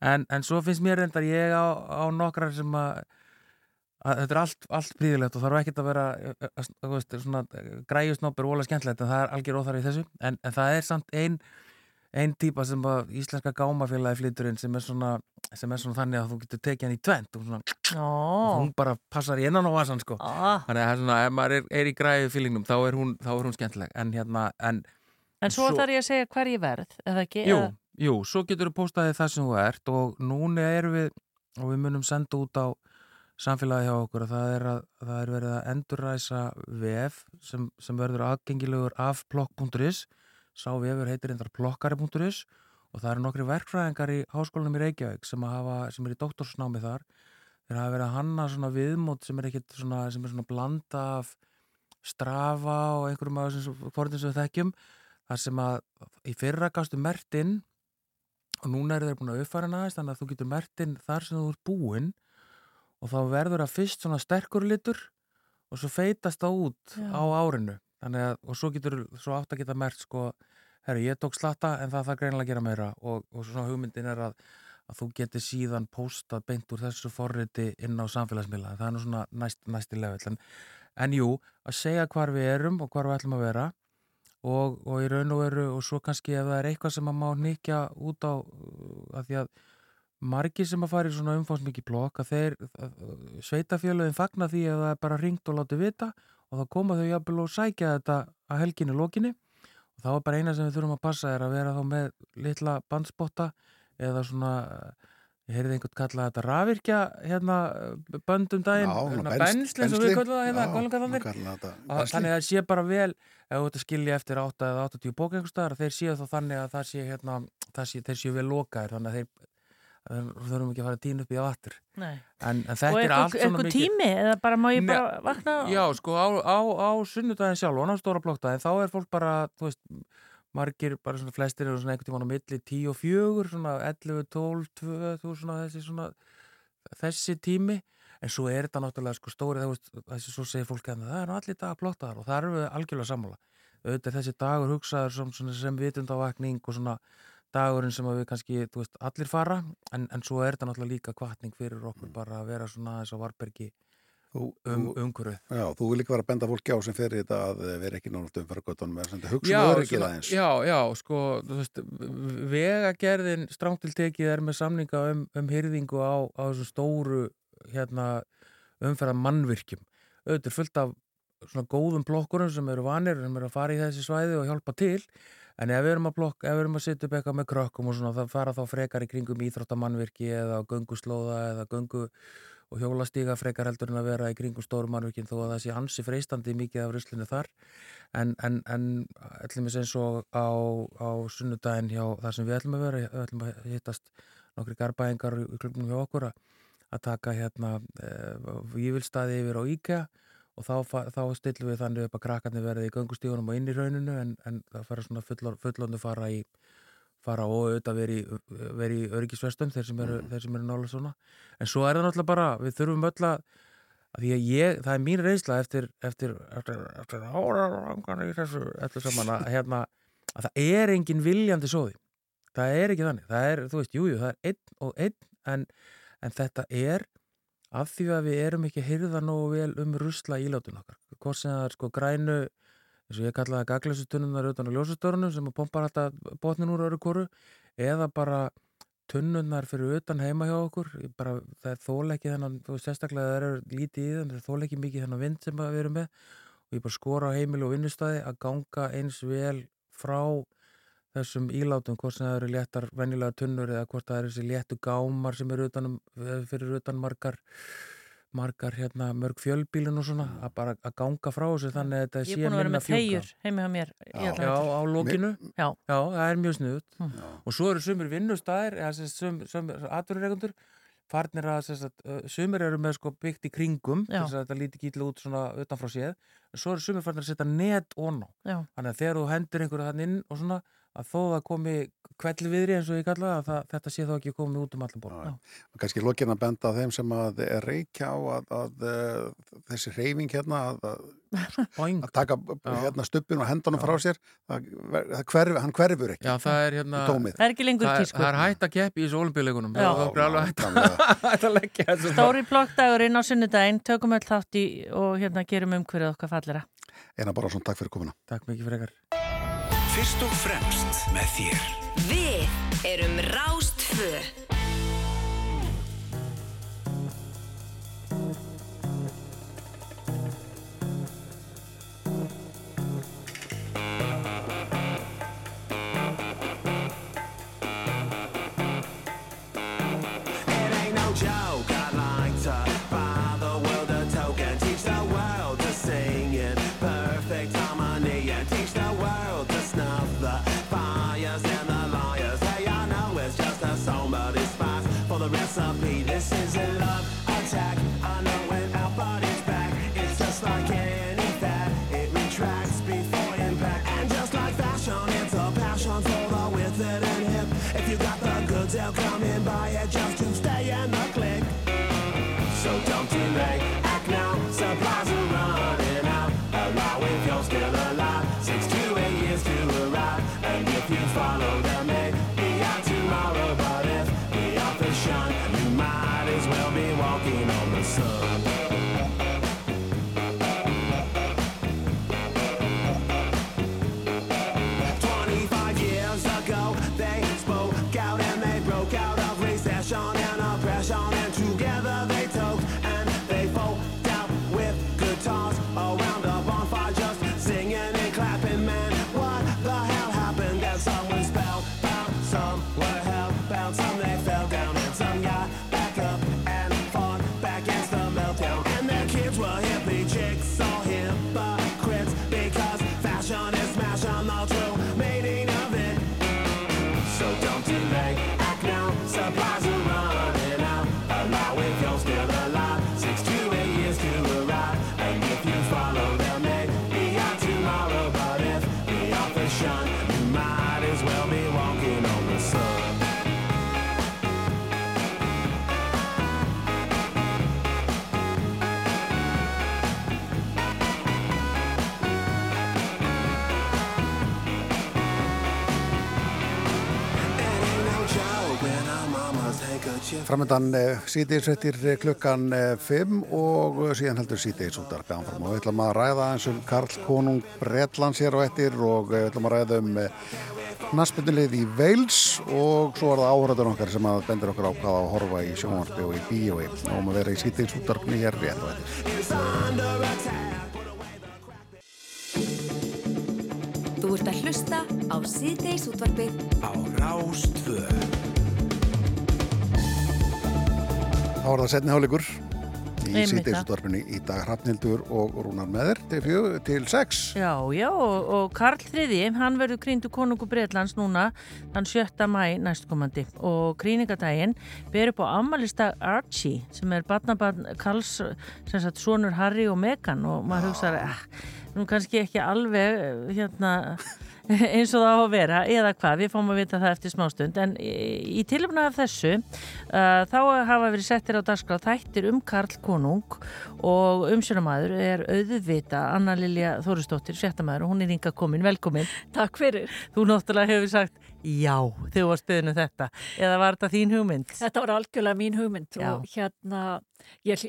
en, en svo finnst mér reyndar ég á, á nokkrar sem að, að þetta er allt, allt príðilegt og þarf ekki að vera veist, svona græjusnópur og ólega skemmtilegt en það er algjör óþar í þessu en, en það er samt einn einn típa sem að íslenska gámafélagi flyturinn sem er svona sem er svona þannig að þú getur tekið hann í tvent og, svona, og hún bara passar í innan á vasan sko. oh. þannig að svona, ef maður er, er í græðu fílingnum þá er hún, þá er hún skemmtileg en hérna en, en svo, svo þarf ég að segja hver ég verð eða ekki? Jú, eða? jú svo getur þú postaði það sem þú ert og núna erum við og við munum senda út á samfélagi hjá okkur að það er, að, það er verið að endurræsa VF sem, sem verður aðgengilegur af blokk.is sá vefur heitir endar plokkari.is og það eru nokkri verkfræðingar í háskólanum í Reykjavík sem, hafa, sem er í doktorsnámi þar þeir hafa verið að hanna svona viðmót sem er ekkert svona, sem er svona blanda af strafa og einhverjum af þessum fórðin sem við þekkjum þar sem að í fyrra gastu mertinn og núna er þeir búin að uppfæra næst þannig að þú getur mertinn þar sem þú ert búinn og þá verður það fyrst svona sterkur litur og svo feitast það út Já. á árinu. Að, og svo getur, svo átt að geta mert sko, herru, ég tók slatta en það þarf greinilega að gera meira. Og, og svona hugmyndin er að, að þú getur síðan postað beint úr þessu forriti inn á samfélagsmiðla, það er nú svona næst, næsti level, en, en jú að segja hvar við erum og hvar við ætlum að vera og, og í raun og veru og svo kannski ef það er eitthvað sem að má nýkja út á að því að margir sem að fara í svona umfáðsmikið blokk að þeir sveitafélagin fagna því að það er bara ringt og látið vita og þá koma þau jafnvel og sækja þetta að helginu lókinni og þá er bara eina sem við þurfum að passa er að vera þá með litla bandspotta eða svona ég heyrði einhvern kalla þetta rafirkja hérna böndum daginn hérna, bensli eins og við kallum það hérna þannig að það sé bara vel ef þú ert að skilja eftir 8 eða 80 bókengustar þeir séu þá þannig að það sé hérna, það sé, þeir séu vel lokaðir þannig að þeir þurfum ekki að fara að týna upp í að vattur en, en þetta er allt svona mikið og eitthvað tími eða bara má ég bara vakna já sko á, á, á sunnudagin sjálf og á stóra blokkdagin þá er fólk bara þú veist margir bara svona flestir eru svona einhvern tíma á milli 10 og 4 svona 11, 12, 2 svona þessi svona þessi tími. En svo er þetta náttúrulega sko stóri þessi svo segir fólk að það er allir dag blokkdagar og það eru algjörlega sammála. Auðvitað þessi dagur hugsaður sem, sem vitundavakning og svona dagurinn sem við kannski, þú veist, allir fara. En, en svo er þetta náttúrulega líka kvartning fyrir okkur mm. bara að vera svona þess að varbergi um, umhverfið. Já, þú vil líka vera að benda fólki á sem fer í þetta að vera ekki náttúrulega umfæra göttunum eða hugsaður ekki það eins. Já, já, sko, þú veist, vegagerðin strángtiltekið er með samninga um, um hyrðingu á, á þessum stóru hérna, umfæra mannvirkjum. Auðvitað fullt af svona góðum blokkurum sem eru vanir sem eru að fara í þessi svæði og hjálpa til en ef við erum að blokka, ef við erum að setja upp eitthvað með krökkum og svona, það fara þá frekar í kringum íþróttamannvirki eða gönguslóða eða göngu og hjólastíga frekar heldur en að vera í kringum stórumannvirkin þó að það sé hansi freistandi mikið af ruslinu þar. En, en, en ætlum við eins og á, á sunnudaginn hjá þar sem við ætlum að vera, við ætlum að hittast nokkri garbæðingar í klubnum hjá okkur að, taka hérna e, vývilstaði yfir á IKEA og þá, þá stillum við þannig upp að krakkarnir verði í göngustígunum og inn í rauninu en, en það fara svona fullondu fara í fara og auðvitað veri, veri í örgisvestum þeir sem eru, mm. eru nála svona. En svo er það náttúrulega bara, við þurfum öll að því að ég, það er mín reynsla eftir, eftir, eftir, eftir þessu, eftir saman að hérna, að það er engin viljandi sóði, það er ekki þannig. Það er, þú veist, jújú, jú, það er einn og einn en, en þetta er af því að við erum ekki hyrða nógu vel um rusla ílátun okkar. Hvort sem það er sko grænu eins og ég kallaði gaglæsutunnunar utan á ljósastörunum sem pompar alltaf botnin úr öru koru eða bara tunnunar fyrir utan heima hjá okkur. Bara, það er þól ekki þennan þú veist sérstaklega það er lítið í það það er þól ekki mikið þennan vind sem við erum með. Og ég bara skora á heimil og vinnustæði að ganga eins vel frá þessum ílátum hvort sem það eru léttar venjulega tunnur eða hvort það eru þessi léttu gámar sem eru utan, fyrir utan margar margar hérna, mörg fjölbílun og svona að bara að ganga frá þessu þannig að þetta sé minna fjúka. Ég er búin að vera með þegjur heimi á mér. Já, já á lókinu. Já. já, það er mjög snuðut. Mm. Og svo eru sumir vinnustæðir, eða sumir atverðureikundur, farnir að sumir eru með sko byggt í kringum, þess að þetta líti gítla út svona utanfrá séð, en svo eru sumir farnir að setja net ón á. Þannig að þegar þú hendur einhverju þann inn og svona að þó það komi kvelli viðri eins og ég kalla það, þetta sé þá ekki komið út um allan borð. Kanski lókin að benda þeim sem að er reykja á að, að, að þessi reyfing hérna að, að taka hérna, stuppin og hendunum frá sér það, það hverf, hann hverfur ekki Já, það er hérna það er ekki lengur tískur. það er hægt að keppi í þessu olimpíuleikunum það er alveg hægt að leggja Stóri blokkdagurinn á sunnudaginn. Tökum öll þátt í og hérna gerum umhverjuð okkar fallera Einar Bárásson, takk fyrir komuna. Takk mikið fyrir ekkar Fyrst og fremst með þér. Við erum Rástfö Framöndan eh, sítiðsrættir eh, klukkan 5 eh, og síðan heldur af gafnfram og við ætlum að ræða eins um Karl Konung Bredlands hér og ettir og við ætlum að ræða um naspundulið í Veils og svo er það áhörður okkar sem að bendur okkur á hvað að horfa í sjónvarpi og í bíói. Og um að vera í af hér rétt og ettir Þú ert að hlusta á síðdeis útvarfið á Rástvö. Þá var það setni háleikur í Einmitt síðdeisutvarpinu í dag Hrafnildur og Rúnar með þér til, fjö, til sex. Já, já, og, og Karl III, hann verður krýndu konungu Breitlands núna þann 7. mæ næstkomandi og krýningadaginn ber upp á ammælistag Archie sem er barnabarn Karls, sem sagt, sonur Harry og Meghan og maður hugsaði, eh, nú kannski ekki alveg eh, hérna eins og það á að vera, eða hvað, við fáum að vita það eftir smástund, en í, tilumna af þessu, uh, þá hafa verið settir á dagskráð þættir um Karl Konung og umsjónamaður er auðvita Anna Lilja Þóristóttir, fréttamaður og hún er ynga komin, velkomin. Takk fyrir. Þú náttúrulega hefur sagt já þegar þú varst beðinu þetta, eða var þetta þín hugmynd? Þetta var algjörlega mín hugmynd Já. og hérna, ég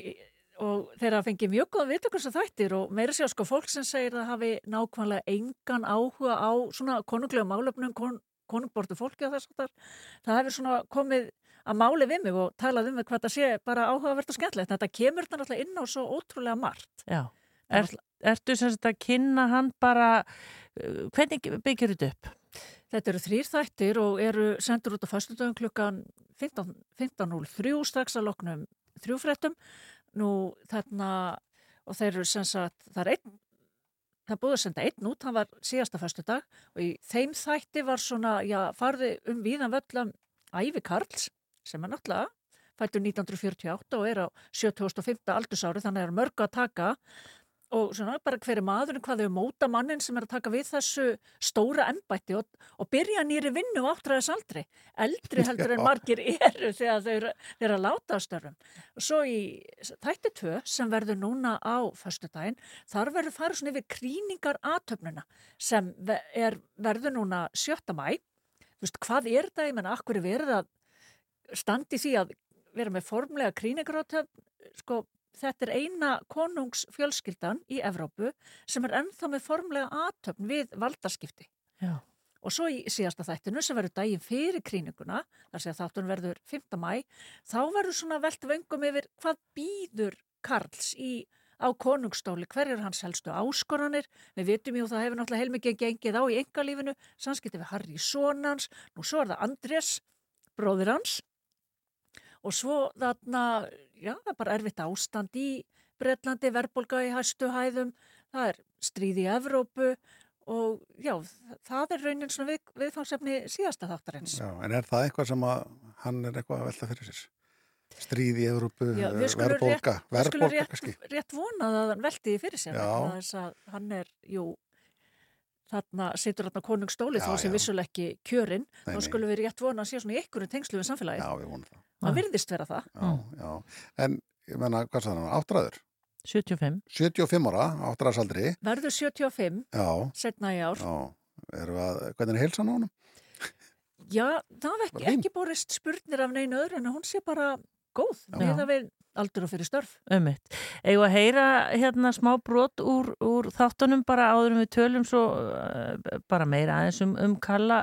og þeirra fengið mjög góða viðtökurs að þættir og meira sér sko fólk sem segir að hafi nákvæmlega engan áhuga á svona konunglega málefnum kon, konungbortu fólki á þess að það hefur svona komið að máli við mig og talað um mig hvað það sé bara áhugavert og skemmtilegt. Þetta kemur þetta náttúrulega inn á svo ótrúlega margt. Já, er, ertu sem sagt að kynna hann bara, uh, hvernig byggir þetta upp? Þetta eru þrýr þættir og eru sendur út á fastundöfum klukkan 15 15.03 strax að loknum þrjúfrettum Nú þarna og þeir eru sem sagt, það er einn, það búið að senda einn út, hann var síðasta fyrstu dag og í þeim þætti var svona, já, farði um víðan völlum Ævi Karls sem er náttúrulega fættur 1948 og er á 75. aldursári þannig er mörg að taka og svona bara hverju maðurinn hvað þau móta mannin sem er að taka við þessu stóra ennbætti og, og byrja nýri vinnu áttræðis aldrei, eldri heldur en margir eru þegar þau eru, eru að láta að störfum. Og svo í þætti tvö sem verður núna á föstudaginn, þar verður farið svona yfir krýningar aðtöfnuna sem er, verður núna 7. mæ. Þú veist, hvað er það? Ég menna, akkur er verið að standi því að vera með formlega krýningar aðtöfn, sko, þetta er eina konungsfjölskyldan í Evrópu sem er ennþá með formlega aðtöfn við valdaskipti. Já. Og svo í síðasta þættinu sem verður daginn fyrir kríninguna, þar sé að þáttunum verður 5. mæ, þá verður svona velt vöngum yfir hvað býður Karls í, á konungstóli, hver er hans helstu áskoranir, við vitum jú það hefur náttúrulega heilmikið gengið á í engalífinu, samskipti við Harry Sónans, nú svo er það Andrés, bróðir hans, og svo þarna, já, það er bara erfitt ástand í Breitlandi, verbolga í hæstu hæðum, það er stríð í Evrópu og já, það er raunin svona við, viðfangsefni síðasta þáttarins. Já, en er það eitthvað sem að hann er eitthvað að velta fyrir sér? Stríð í Evrópu, verbolga, verbolga kannski? Við skulum rétt, rétt vonað að hann velti fyrir sér, þess að hann er, jú, þarna situr þarna konungstóli þó sem vissuleg ekki kjörinn, þá skulum við rétt vona að sé svona í einhverjum tengslu við samfélagið. Já, við vonum það. Það virðist vera það. Já, já. En, ég menna, hvað sagði hann? Áttræður? 75. 75 ára, áttræðsaldri. Verður 75, já. setna í ár. Já, erum við að, hvernig er heilsan á hann? Já, það var ekki, ekki borist spurnir af neina öðru en hún sé bara góð. Það við aldur og fyrir störf. Ömmitt. Eða að heyra hérna smá brot úr, úr þáttunum bara áður um við tölum svo uh, bara meira aðeins um, um Kalla,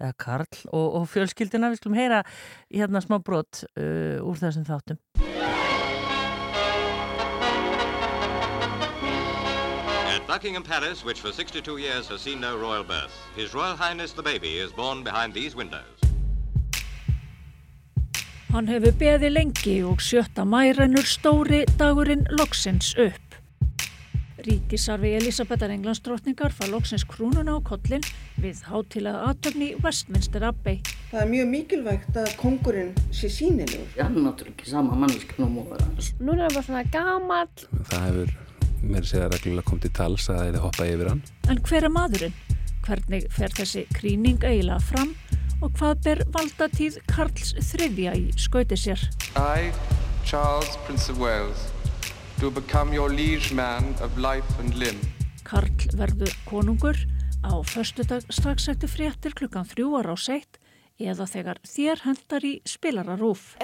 eða Karl og, og fjölskyldina. Við skulum heyra hérna smá brot uh, úr þessum þáttum. At Buckingham Palace, which for 62 years has seen no royal birth, His Royal Highness the Baby is born behind these windows. Hann hefur beði lengi og sjötta mærennur stóri dagurinn loksins upp. Ríkisarfi Elisabethar Englandsdrottningar far loksins krúnuna á kollin við hátilega aðtöfni Westminster Abbey. Það er mjög mikilvægt að kongurinn sé sínilegur. Hann er náttúrulega ekki sama manneskinn og móður hans. Núna er bara svona gamall. Það hefur mér sér að reglulega kom til tals að það er hoppað yfir hann. En hver er maðurinn? Hvernig fer þessi kríning eiginlega fram? Og hvað ber valdatíð Karls þriðja í skauti sér. I, Charles, Prince of Wales, do become your liege man of life and limb. Karl verður konungur á förstudag strax eftir fréttir klukkan þrjú ára á seitt eða þegar þér hendar í spilararúf.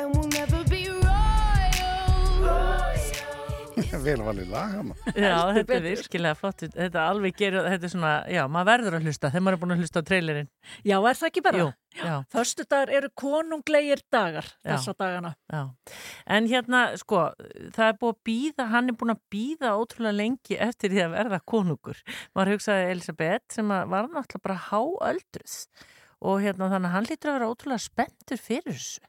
Vel valið lag hann. Já, þetta er virkilega flott. Þetta alveg gerir, þetta er svona, já, maður verður að hlusta þegar maður er búin að hlusta á trailerinn. Já, er það ekki bara? Jú, já. Föstu dagar eru konunglegir dagar Já. þessa dagana. Já, en hérna, sko, það er búið að býða, hann er búin að býða ótrúlega lengi eftir því að verða konungur. Maður hugsaði Elisabeth sem að var náttúrulega bara háöldruð og hérna þannig að hann lítur að vera ótrúlega spenntur fyrir þessu.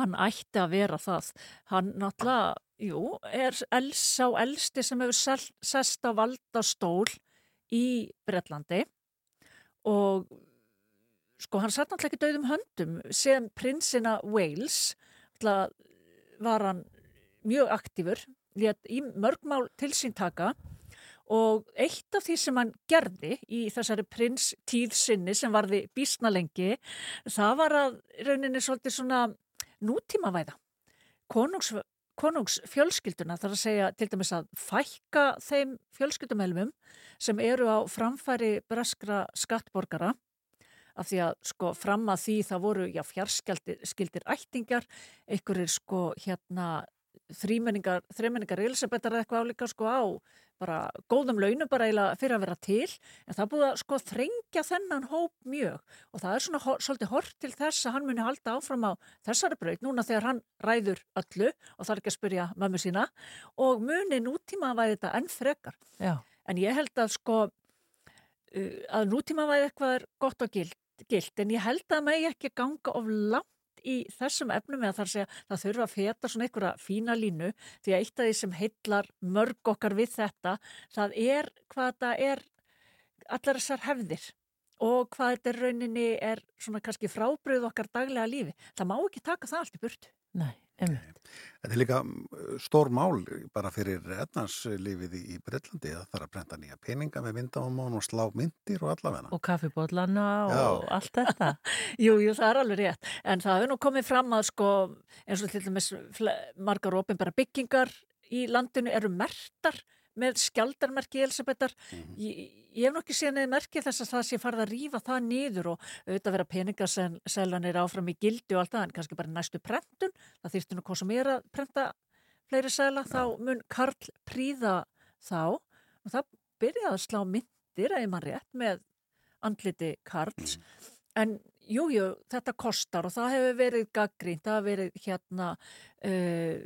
Hann ætti að vera það. Hann náttúrulega, jú, er els, sá elsti sem hefur sest á valdastól í Bretlandi og sko hann satt náttúrulega ekki dauðum höndum sem prinsina Wales var hann mjög aktífur í mörgmál til sín taka og eitt af því sem hann gerði í þessari prins tíð sinni sem varði bísna lengi það var að rauninni svolítið svona nútímavæða. Konungs, konungsfjölskylduna þarf að segja til dæmis að fækka þeim fjölskyldumelmum sem eru á framfæri breskra skattborgara af því að sko fram að því það voru já fjarskildir ættingar einhverjir sko hérna þrýmenningar, þrýmenningar Elisabethar eða eitthvað álíka sko á bara góðum launum bara eiginlega fyrir að vera til en það búið að sko þrengja þennan hóp mjög og það er svona hor, svolítið hort til þess að hann muni halda áfram á þessari braut núna þegar hann ræður öllu og er ekki að spyrja mömmu sína og muni nútíma væði þetta enn frekar Já. en ég held að sko uh, að nútíma væði eitthvað gott og gild, gild en ég held að megi ekki ganga of langt í þessum efnum eða þar segja það þurfa að feta svona einhverja fína línu því að eitt af því sem heillar mörg okkar við þetta það er hvað það er allar þessar hefðir og hvað þetta rauninni er svona kannski frábröð okkar daglega lífi það má ekki taka það allt í burtu Nei. Þetta er líka mm, stór mál bara fyrir etnarslífið í, Breitlandi það þarf að brenda nýja peninga með vindámón og slá myndir og allavegna. Og kaffibóllana og allt þetta. Jú, jú, það er alveg rétt. En það hefur nú komið fram að sko, eins og til dæmis margar opinbara byggingar í landinu eru mertar með skjaldarmerki Elisabethar. Ég, ég hef nokkið séð neði merki þess að það sé farið að rífa það niður og auðvitað vera peningasellanir áfram í gildi og allt það, en kannski bara næstu prentun. Það þýrstu nú sem er að prenta fleiri sela, þá mun Karl príða þá og það byrjaði að slá myndir, eða mann rétt, með andliti Karls. En jú, jú, þetta kostar og það hefur verið gaggrínt, það hefur verið hérna uh,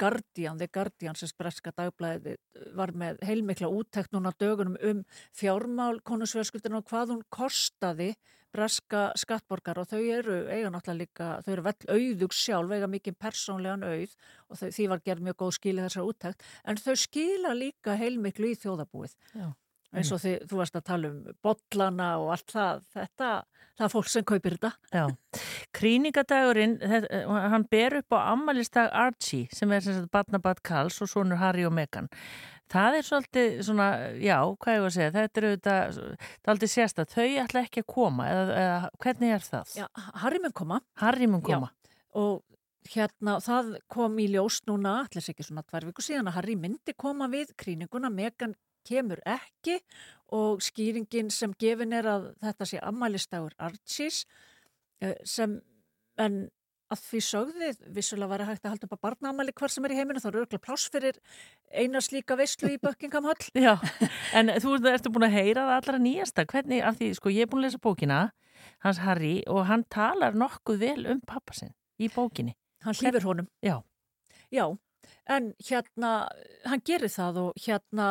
Guardian, The Guardian sem breska dagblæði var með heilmikla úttekt núna dögunum um fjármál konusfjölskyldinu og hvað hún kostaði breska skattborgar. Og þau eru eiga náttúrulega líka, þau eru vell auðug sjálf, eiga mikið persónlegan auð og þau, því var gerð mjög góð skilið þessar úttekt. En þau skila líka heilmiklu í þjóðabúið Já. Eins og því, þú varst að tala um bollana og allt það, þetta, það er fólk sem kaupir þetta. Já, krýningadagurinn, þetta- hann ber upp á ammælistag Archie sem er sem sagt Barnabat Karls og sonur Harry og Meghan. Það er svolítið svona, já, hvað ég var að segja, þetta er auðvitað, það er aldrei sérst að þau ætla ekki að koma eða, eða hvernig er það? Já, Harry mun koma. Harry mun koma. Já, og hérna það kom í ljós núna, allir ekki svona tvær viku síðan að Harry myndi koma við kríninguna, Megan kemur ekki og skýringin sem gefin er að þetta sé ammælistagur Archies eh, sem, en að því sögðið, vissulega var að hægt að halda upp að barnaamæli hvar sem er í heiminu, þá eru örgulega pláss fyrir eina slíka veistlu í Buckingham Hall. Já, en þú ert- ertu búin að heyra það allra nýjasta, hvernig, af því, sko, ég er búin að lesa bókina, hans Harry, og hann talar nokkuð vel um pappa sinn í bókinni. Hann hlýfir honum. Já. Já, en hérna, hann gerir það og hérna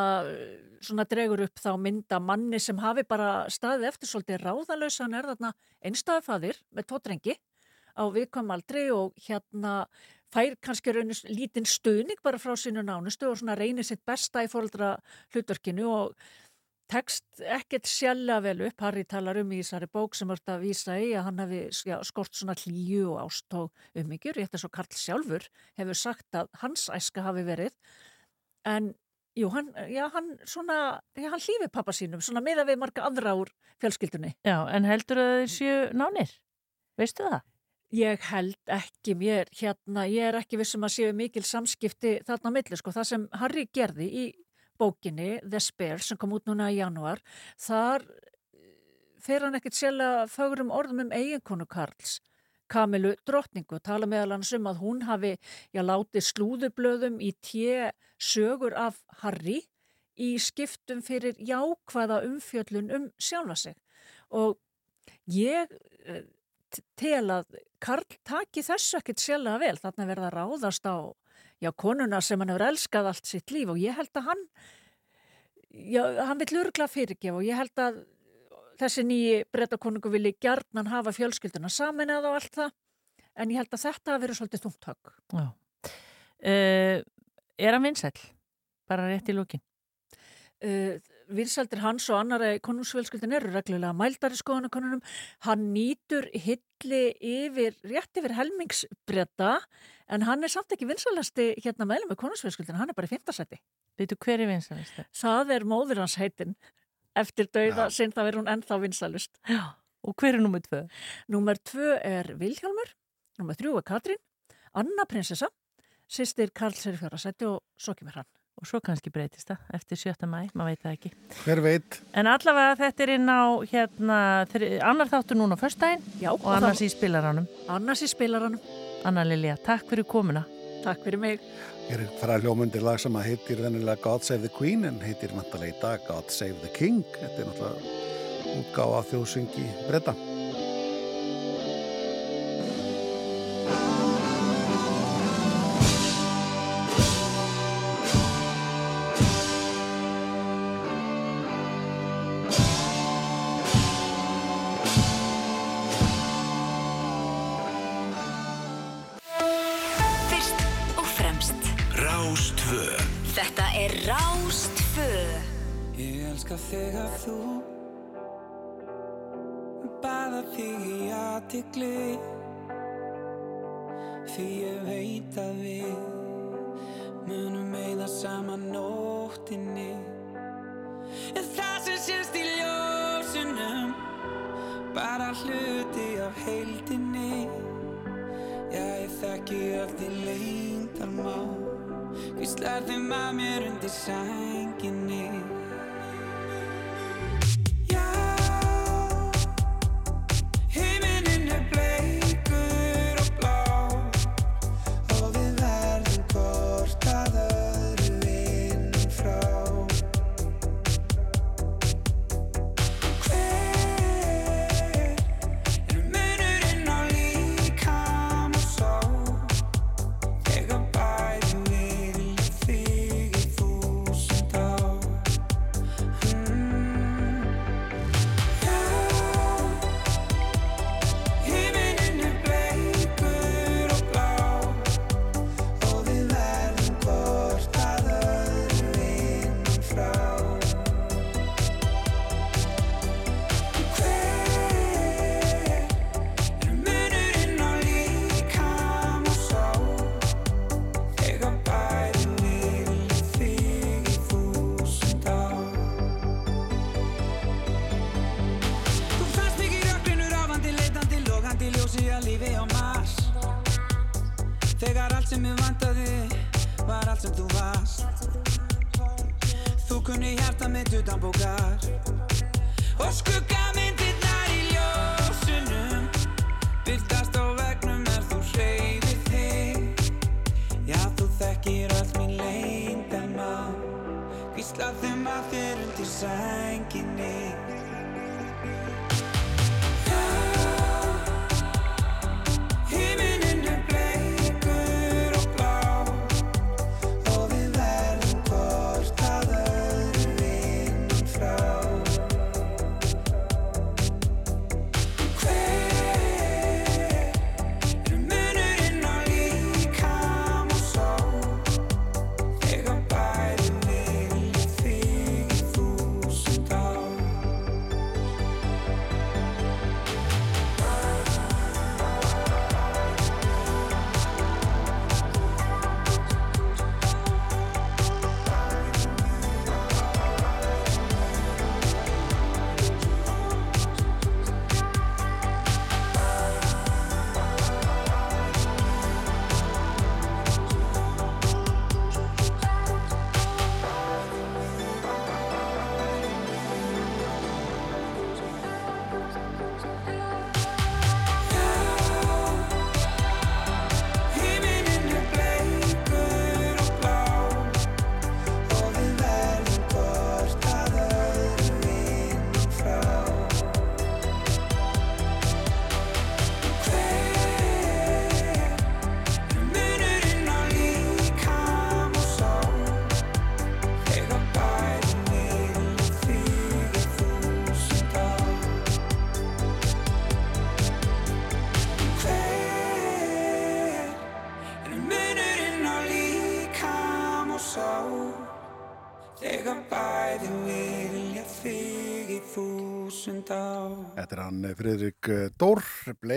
svona dregur upp þá mynda manni sem hafi bara staðið eftir svolítið ráðalösa, hann er þarna einstæðafaðir með tvo drengi á viðkvæm aldri og hérna fær kannski raunist lítinn stuðning bara frá sínu nánustu og svona reynir sitt besta í fóldra hlutverkinu og tekst ekkert sjálfa vel upp. Harry talar um í þessari bók sem vart að vísa í að hann hefði já, skort svona hlýju og ást og umhyggjur. Rétt eins og Karl sjálfur hefur sagt að hans æska hafi verið. En jú, hann, já, hann svona, já, hann hlýfi pappa sínum, svona meða við marga aðra úr fjölskyldunni. Já, en heldur að þeir séu nánir? Veistu það? Ég held ekki mér, hérna, ég er ekki vissum að séu mikil samskipti þarna á milli, sko, það sem Harry gerði í bókinni The Spare sem kom út núna í janúar, þar eh, fer hann ekkert sjálf fögrum orðum um eiginkonu Karls. Kamilu drottningu. Tala meðal hans um að hún hafi já, látið slúðublöðum í tje sögur af Harry í skiptum fyrir jákvæða umfjöllun um sjálfa sig. Og ég eh, tel að Karl taki þessu ekkit sjálfa vel. Þarna verða ráðast á já, konuna sem hann hefur elskað allt sitt líf og ég held að hann, já, hann vil örgla fyrirgefa og ég held að þessi nýji brettakonungu vilji gjarnan hafa fjölskylduna samin eða allt það en ég held að þetta hafi verið svolítið þungtök. Já. Uh, er hann vinsæl? Bara rétt í lókin? Uh, Vinsaldir hans og annara konungsfjölskyldin eru reglulega mældari skoðanakonunum. Hann nýtur hilli yfir, rétt yfir helmingsbretta en hann er samt ekki vinsalasti hérna meðlum með konungsfjölskyldin, hann er bara í fymtasæti. Veitu hver er vinsalasti? Það er móður hans heitin eftir dauða ja. sinn það verður hún ennþá vinsalust. Já, og hver er nummið tvö? Nummið tvö er Vilhjálmur, nummið þrjú er Katrín, Anna prinsessa, sýstir Karl Serifjóra seti og svo kemur hann. Og svo kannski breytist það eftir 7. mæ, maður veit það ekki. Hver veit? En allavega þetta er inn á hérna, annar þáttur núna á förstægin og annars í spilaranum. Annars í spilaranum. Anna Lilja, takk fyrir komuna. Takk fyrir mig. Ég er farað hljómundi lag sem að heitir vennilega God Save the Queen en heitir vantarlega í dag God Save the King. Þetta er náttúrulega útgáða þjóðsyngi breyta. Aðtikli því ég veit að við munum meða saman nóttinni. En það sem sést í ljósunum bara hluti af heildinni. Já ég þekki allt í leindarmá Hvíslar þeim að mér undir sænginni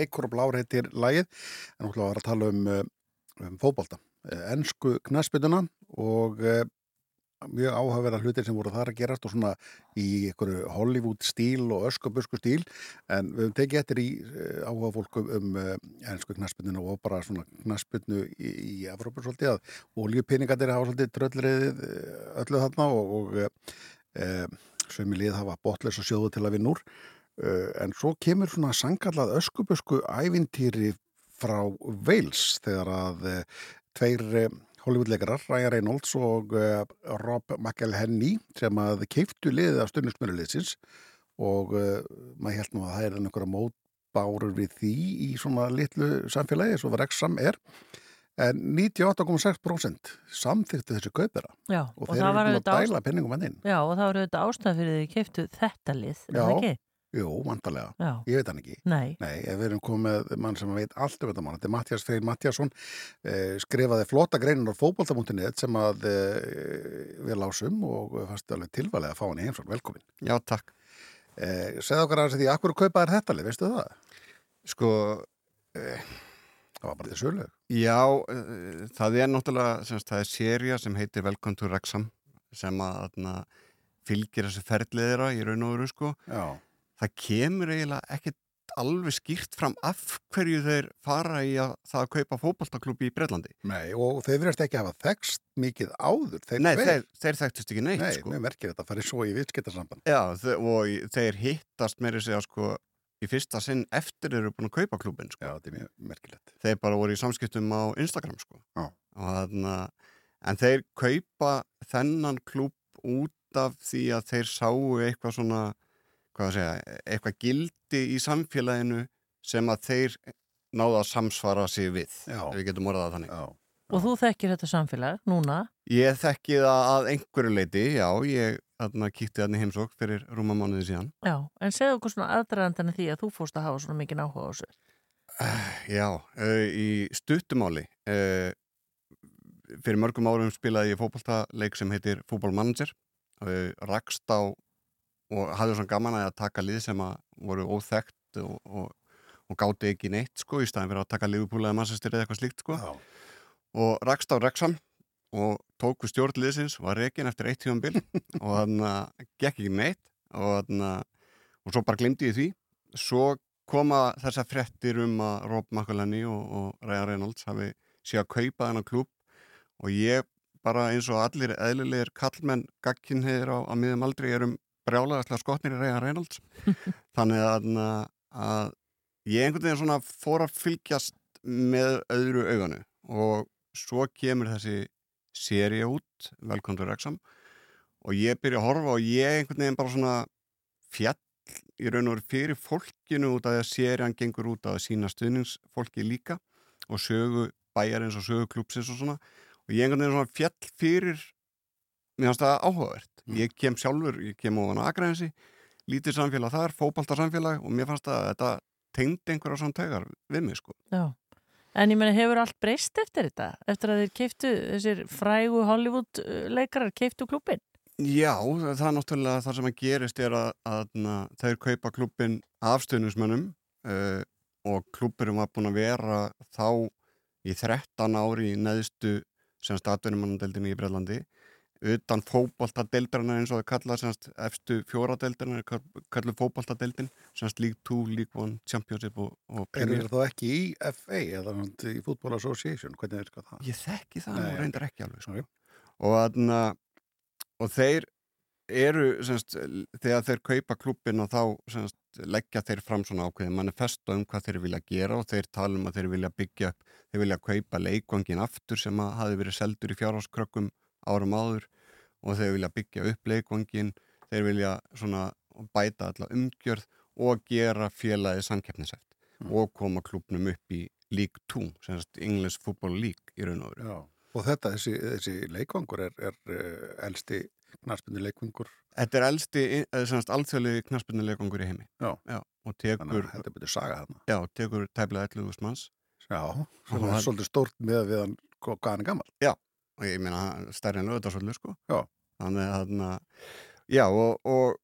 bleikur og blár heitir lagið, en hún ætla að tala um, eh, um fótbolta, ennsku knaspituna og uh, mjög áhugaverða hlutir sem voru þar að gerast og svona í einhverju Hollywood stíl og öskubusku stíl. En við höfum tekið eftir í áhuga fólkum um ennsku knaspituna og bara svona knaspitnu í, í Evrópu svolítið að oljupinningatir hafa svolítið tröllriðið öllu þarna og, og sömi lið hafa botleis og sjóðu til að vinna úr en svo kemur svona sangallað öskubusku ævintýri frá Wales þegar að tveir Hollywoodleikarar, Ryan Reynolds og Rob McElhenney sem að keiftu liðið af stundnismjöruliðsins og maður held nú að það er einhverja mótbárur við því í svona litlu samfélagi svo var Exam er en 98,6% samþyktu þessu kaupera Já, og, og þeir eru að dæla ást... penningum að inn Já og það voru þetta ástæð fyrir því keiftu þetta lið, er það ekki? Jú, vantarlega. Já. Ég veit hann ekki. Nei. Nei, ef við erum komið með mann sem veit allt um þetta mann. Þetta er Mattias Freyr Mattiasson, eh, skrifaði flotta greinin á fókbalta.net sem að eh, við lásum og fannst alveg tilvalið að fá hann í heimsvall. Velkomin. Já, takk. Eh, Segð okkar aðeins því, akkur kaupa er þetta lið, veistu það? Sko... það var bara þetta sölu. Já, það er náttúrulega, semst, það er sérija sem heitir Welcome to Wrexham sem að na, fylgir þessu ferðliðra í raun og veru, sko. Já það kemur eiginlega ekkert alveg skýrt fram af hverju þeir fara í að það að kaupa fókbaltaklúpi í Breitlandi. Nei, og þeir verðast ekki að hafa þekst mikið áður. Þeir Nei, þeir, þeir þekktist ekki neitt, Nei, sko. Nei, mér merkir þetta að fara í svo í vitskiptarsamband. Já, og þeir hittast meiri sig að sko í fyrsta sinn eftir þeir eru búin að kaupa klúbin, sko. Já, þetta er mjög merkilegt. Þeir bara voru í samskiptum á Instagram, sko. Já. Þarna, en þeir kaupa þennan klúp út af því að þeir sáu eitthvað svona hvað að segja, eitthvað gildi í samfélaginu sem að þeir náða að samsvara sig við Já. ef við getum orðað þannig Já. Og þú þekkir þetta samfélag núna? Ég þekki það að einhverju leiti, já, ég aðna, kíkti þarna heimsók fyrir rúma mánuði síðan. Já, en segðu okkur svona aðdraðandan því að þú fórst að hafa svona mikið áhuga á þessu. Uh, já, uh, í stuttumáli, uh, fyrir mörgum árum spilaði ég fókbaltaleik sem heitir Fútbólmanager, rakst á og hafði svona gaman að taka lið sem að voru óþægt og, og, og gáti ekki neitt sko í staðin fyrir að taka liðupúlega mannsastir eða eitthvað slíkt sko Já. og rakst á Rexham og tóku stjórnliðsins var reygin eftir eitt tíum bil og þannig að gekk ekki neitt og þannig að og svo bara glimti ég því svo koma þessa frettir um að Rob McElhenney og, og Ryan Reynolds hafi séð að kaupa þennan klúb og ég bara eins og allir eðlilegir kallmenn gagkinheðir á, á miðum aldrei erum brjálega skotnir í Reyðan Reynolds. Þannig að, að ég einhvern veginn svona fór að fylgjast með öðru auganu. Og svo kemur þessi séri út, Welcome to Wrexham. Og ég byrja að horfa og ég einhvern veginn bara svona fjall í raun og veru fyrir fólkinu út af því að séri hann gengur út af sína stuðningsfólki líka og sögu bæjarins og sögu klúpsins og svona. Og ég einhvern veginn svona fjall fyrir mér finnst það áhugavert. Ég kem sjálfur, ég kem ofan að aðgræðinsi, lítið samfélag þar, fókbaltarsamfélag og mér fannst að þetta tengdi einhverja svona taugar við mig sko. Já, en ég menna hefur allt breyst eftir þetta? Eftir að þeir keiftu þessir frægu Hollywood leikarar keiftu klubin? Já, það er náttúrulega það sem að gerist er að, að, þeir kaupa klubin afstöðnusmönnum uh, og kluburum var búin að vera þá í 13 ári í neðstu sem statverðumannadeldinni í Breitlandi utan fókbaltadeildarinn eins og það kalla semst efstu fjóradeildarinn er kallu fókbaltadeildin semst League 2, League 1, Championship og, og Premier. Er það ekki í FA eða í Football Association? Hvernig er það? Ég þekki það og reyndar ekki alveg Sorry. og, aðna, og þeir eru semst þegar þeir kaupa klubbin og þá semst leggja þeir fram svona ákveði manifesto um hvað þeir vilja gera og þeir tala um að þeir vilja byggja þeir vilja kaupa leikvangin aftur sem að hafi verið seldur í fjárháskrökkum árum áður og þeir vilja byggja upp leikvangin, þeir vilja svona bæta alla umgjörð og gera félagi samkeppnisætt mm. og koma klubnum upp í League 2, semst English Football League í raun og veru. Og þetta, þessi, þessi leikvangur er, er uh, elsti knarspinni leikvangur? Þetta er elsti, semst alþjóðlegi knarspinni leikvangur í heimi. Já. Já og tekur... Þannig að þetta betur saga þarna. Já, tekur tæmlega 11.000 manns. Já, sem er svolítið stórt með við hann hvað hann er gammal. Já, og ég meina stærri en lögutarsvöldu sko já. þannig að þarna já og, og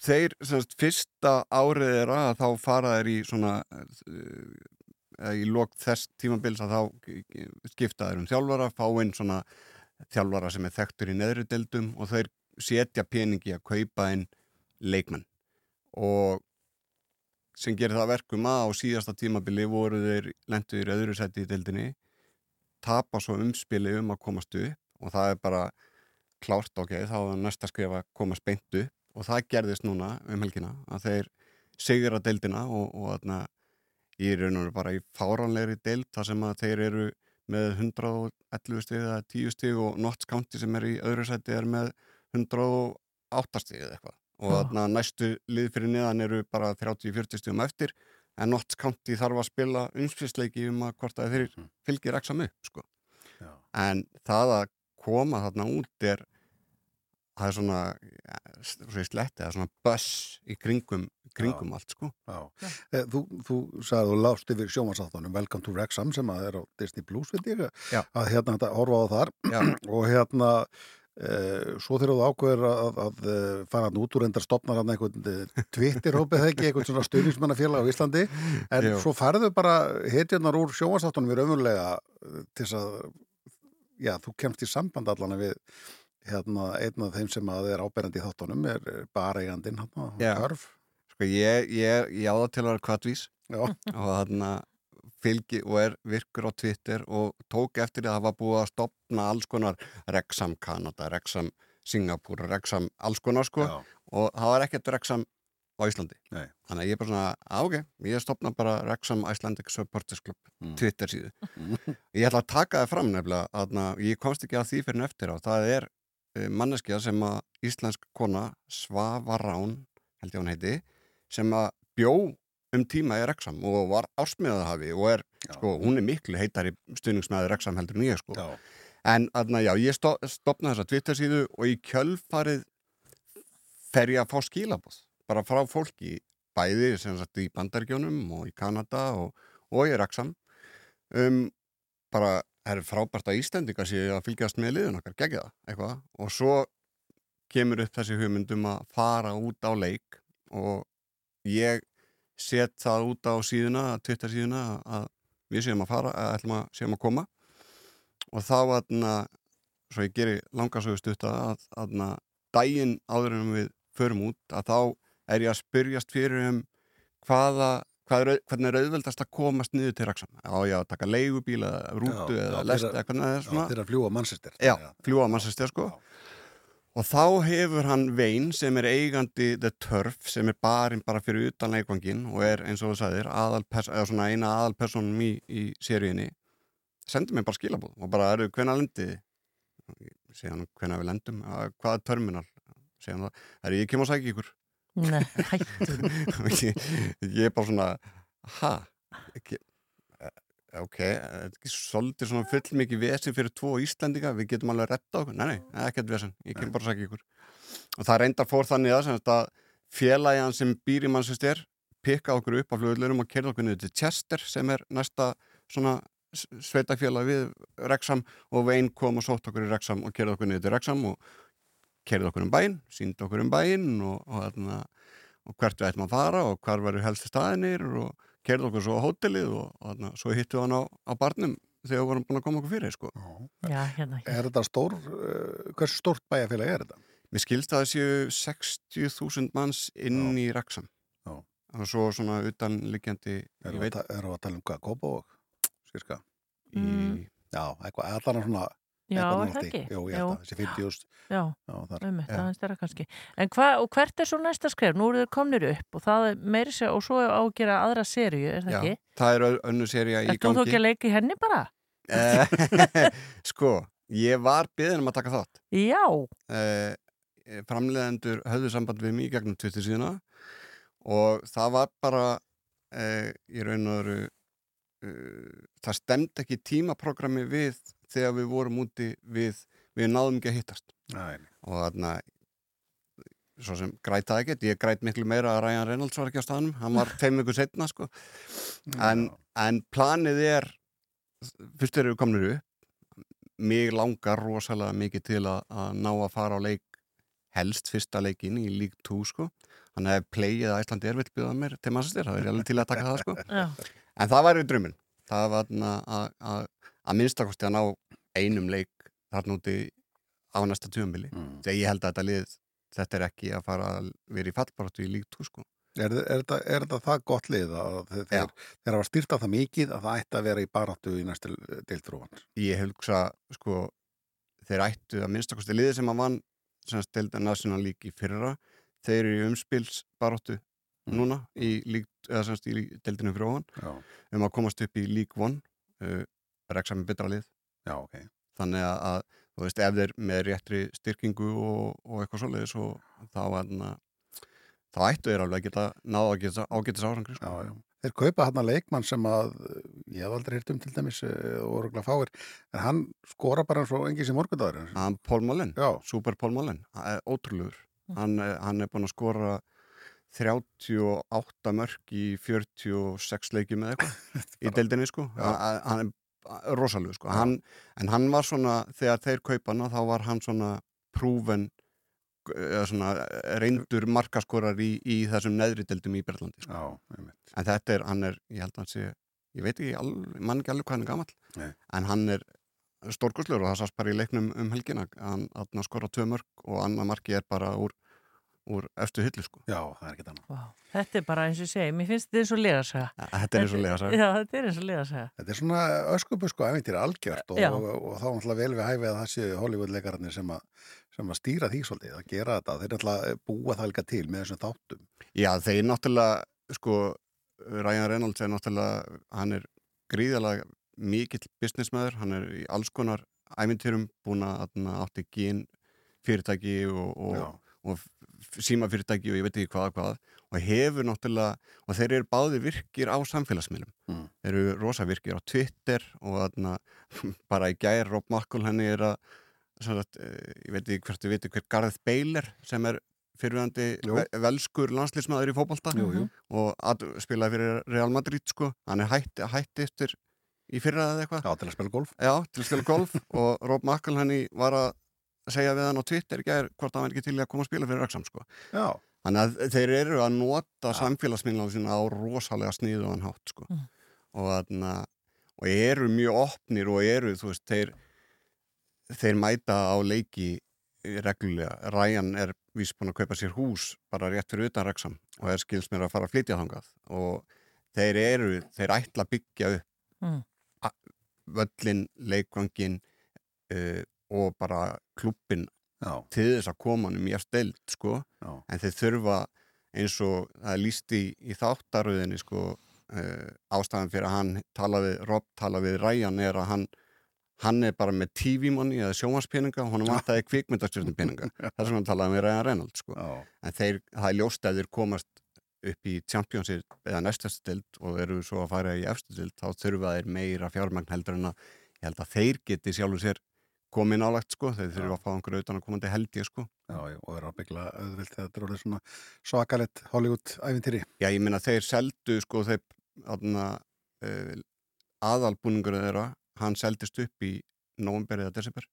þeir semst fyrsta árið er að þá fara þeir í svona uh, í lok þess tímabils að þá skipta þeir um þjálfara fá inn svona þjálfara sem er þekktur í neðri deildum og þeir setja peningi að kaupa inn leikmenn og sem gerir það verkum að á síðasta tímabili voru þeir lendur í öðru seti í deildinni tapa svo umspili um að komast upp og það er bara klárt ok, þá er næsta skrif að komast beint upp og það gerðist núna um helgina að þeir sigur að deildina og, og þarna í raun og veru bara í fáránlegri deild þar sem að þeir eru með 111 stig eða 10 stig og Notts County sem er í öðru seti er með 108 stig eða eitthvað. Og þarna næstu lið fyrir niðan eru bara 30-40 stigum eftir en Notts County þarf að spila umspilsleiki um að hvort að þeir fylgir eksam upp sko. en það að koma þarna út er það er svona ja, sletti, það er svona buss í kringum, kringum allt sko. E, Þú, þú sagði þú lást yfir sjómasáttanum Welcome to Wrexham sem að er á Disney Plus veit ég Já. að hérna þetta horfa á þar. Og hérna svo þegar þú ákveður að, að, að fara hann út úr endar stopnar hann einhvern Twitter-hópið þegar ekki, einhvern svona stuðnismannafélag á Íslandi, en Jú. svo farðu bara hetjarnar úr sjónvastáttunum við raunverulega til þess að já, þú kemst í samband allan við hérna, einn af þeim sem að er áberandi í þáttunum er bara eigandinn hann, Já. Körf Sko ég, ég, ég áða til að vera kvartvís og þarna fylgi og er virkur á Twitter og tók eftir að var búið að stopna alls konar Rexham Kanada, Rexham Singapúr, Rexham alls konar sko Já. og það var ekkert Rexham á Íslandi. Nei. Þannig að ég er bara svona, á ok, ég stopna bara Rexham Icelandic Supporters Club Mm. Twitter síðu. ég ætla að taka það fram nefnilega að ég komst ekki að því fyrir en eftir á. Það er uh, manneskja sem að íslensk kona Svava Rán, held ég hún heiti, sem að bjó um tíma í Rexham og var ársmiðahafi og er, sko, hún er miklu heitari stuðningsmæði Rexham heldur en ég, sko. Já. En aðna, já, ég sto, stopnaði þessa Twitter síðu og í kjölfarið fer ég að fá skilabóð bara frá fólki bæði sem sagt í Bandaríkjónum og í Kanada og, og í Rexham um, bara er frábært að Íslendinga séu að fylgjast með liðun okkar, gegja það eitthvað og svo kemur upp þessi hugmyndum að fara út á leik og ég set það út á síðuna, Twitter síðuna að við séum að fara, að ætlum að séum að koma. Og þá aðna, svo ég geri langarsögust utta að aðna, daginn áður en við förum út að þá er ég að spyrjast fyrir um hvaða hvað er, hvernig er auðveldast að komast niður til Raksam á ég að taka leigubíl eða rútu Já, eða já, lest eða hvernig það er svona? Já, þeirra fljúa mannsistir Já, fljúa mannsistir sko og þá hefur hann Vein sem er eigandi The Turf sem er barinn bara fyrir utan leikvangin og er eins og þú sagðir eina aðalpersonum í, í seríunni. Sendi mér bara skilabóð og bara eru hvenna lendið segja hann hvenna við lendum? Að, hvaða terminal? Segja hann það, er ég kem og sækja ykkur. Nei, hættu. ég, er bara svona ha ok, þetta er ekki svolítið svona full mikið vesi fyrir tvo Íslandinga við getum alveg retta okkur, nei, nei, ekkert vesen ég kem bara að sækja ykkur. Og það reyndar fór þannig að, að félagjan sem býr í mannsistér pikka okkur upp á flugullurum og kerða okkur niður til Chester sem er næsta svona sveitafélag við Rexham og Vein kom og sótt okkur í Rexham og kerði okkur niður til Rexham og kerði okkur um bæinn, síndi okkur um bæinn og, og, og, og hvert við ættum að fara og hvar verður helstu staðinir og kerði okkur svo á hótelið og, og þarna, svo hittu hann á, á barnum þegar við vorum búin að koma okkur fyrir sko. Já, hérna. Er þetta stór, uh, hversu stórt bæjarfélag er þetta? Mér skilst að það séu 60.000 manns inn í Raksam Já. og svo svona utanliggjandi Erum við að, tala um hvað, Kópavog? Skirka? í, Já, eitthvað, allan svona Já, það ekki? Jú, ég held að þessi 50.000 Já, Já, um þetta, Já. aðeins þeirra kannski. En hva, hvert er svo næsta skref? Nú eru þeir komnir upp og það er meiri sér og svo á að gera aðra serju, er það já, ekki? það er ö- önnur seria í Ert þú gangi ekki að leika í henni bara? Eh, sko, ég var beðin um að taka þátt Já. eh, framleiðendur höfðu samband við mig í gegnum Twitter síðuna og það var bara eh, í raun og veru uh, það stemd ekki tímaprogrammi við þegar við vorum úti við, við náðum ekki að hittast. Nei. og þarna svo sem græta ekkert, ég græt miklu meira að Ryan Reynolds var ekki á staðnum, hann var tveim ykkur setna sko. En, en planið er fyrst erum við komnir upp mig langar rosalega mikið til að, að ná að fara á leik helst fyrsta leikin í lík 2 sko. Þannig að playið að Íslandi er vill byggðað mér til mannsistir, það er alveg til að taka það sko. Já. en það væri drömmin það var að- að að minnstakosti að ná einum leik þarna úti á næsta tjómbili mm. þegar ég held að þetta lið þetta er ekki að fara að vera í fallbaráttu í lík 2 sko Er, er, þetta, er þetta það gott lið að þeir, þeir, hafa styrta það mikið að það ætti að vera í baráttu í næstu deildfrúan? ég hugsa sko þeir ættu að minnstakosti liði sem að vann sem stelda National League í fyrra þeir eru í umspilsbaróttu núna í í deildinu fyrir ofan Já. um að komast upp í lík 1 uh, reksa með betra lið Já, ok. þannig að, að þú veist ef þeir með réttri styrkingu og, og eitthvað svoleiðis þá að þá ættu þeir alveg að geta náða að geta ágætis árangri sko. Já, já. Þeir kaupa hann að leikmann sem að ég hef aldrei hirt um til dæmis eh, og orðuglega fáir, en hann skora bara eins og engi sem morgundagur. Hann Pól Málin. Super Pól Málin, ótrúlegur. Hann, eh, hann er búin að skora 38 mörg í 46 leikjum eða eitthvað í deildinni sko. Hann, hann er rosalega sko. Hann, en hann var svona, þegar þeir kaupa hana, þá var hann svona prúven eða svona reyndur markaskorar í, í þessum neðri deildum í Berlandi sko. Já, en þetta er, hann er, ég held að hann sé ég veit ekki, alveg, mann ekki alveg hvað hann er gamall Nei. en hann er stórkurslur og það sást bara í leiknum um helgina hann, hann skora tvö mörg og annar marki er bara úr, úr efstu hillu sko. Já, það er ekki þannig Vá. Þetta er bara eins og ég segi, mér finnst þetta eins og legasaga. Þetta er eins og legasaga. Já, þetta er eins og legasaga. Þetta er svona öskubusku æfintir algjört og, Já. og, og þá náttúrulega vel við hæfið að það séu Hollywood-leikararnir sem, að- sem að stýra því svolítið, að gera þetta. Þeir náttúrulega búa það líka til með þessum þáttum. Já, þeir náttúrulega sko, Ryan Reynolds er náttúrulega hann er gríðalega mikill businessmaður, hann er í alls konar æmintýrum búin að átti gín fyrirtæki og, og, og ég veit ekki hvað hvað og hefur náttúrulega, og þeir eru báðir virkir á samfélagsmiðlum Mm. þeir eru rosa virkir á Twitter og þarna, bara í gær Rob Markle henni er að sagt, eh, ég veit ekki hvert við veitum hver Gareth Bale er sem er fyrirvændi Jú. ve velskur landslýsmaður í jú. og að, spilaði fyrir Real Madrid sko, hann er hætti, hætti eftir í fyrra eða eitthvað Já, til að spila golf Já, til að spila golf og Rob Markle henni var að segja við hann á Twitter gær hvort hann var ekki til að koma að spila fyrir Röksam sko. Já. Þannig að þeir eru að nota samfélagsmiðlana sína á rosalega sniðuðan hátt sko. Mm. og, þarna, og eru mjög opnir og eru, þú veist, þeir þeir mæta á leiki reglulega. Ryan er vís búin að kaupa sér hús bara rétt fyrir utan Röksam og er skils mér að fara að flytja þangað og þeir eru, þeir ætla að byggja upp Mm. völlin, leikvangin uh, og bara klubbin Já. til þess að koma hann um ég steld sko, en þeir þurfa eins og það er líst í, í þáttaröðinni sko, uh, ástæðan fyrir að hann tala við, Rob tala við Ryan er að hann hann er bara með TV-money eða sjómaspeninga og hann vantaði kvikmyndastjórnum peninga. Þess vegna hann talaði með Ryan Reynolds sko. en þeir, það er ljóst að þeir komast upp í Championship eða næstastild og eru svo að fara í efstild þá þurfa þeir meira fjármagn heldur en að ég held að þeir geti sjálfur sér komið nálagt sko, þeir þurfa að fá einhverju utan að komandi held ég sko. Já, já, og er ábyggla auðvilt þegar þetta er orðið svona svakalett Hollywood-æfintýri. Já, ég meina þeir seldu sko þeir aðna, uh, aðalbúningur þeirra, hann seldist upp í nóvember eða desember.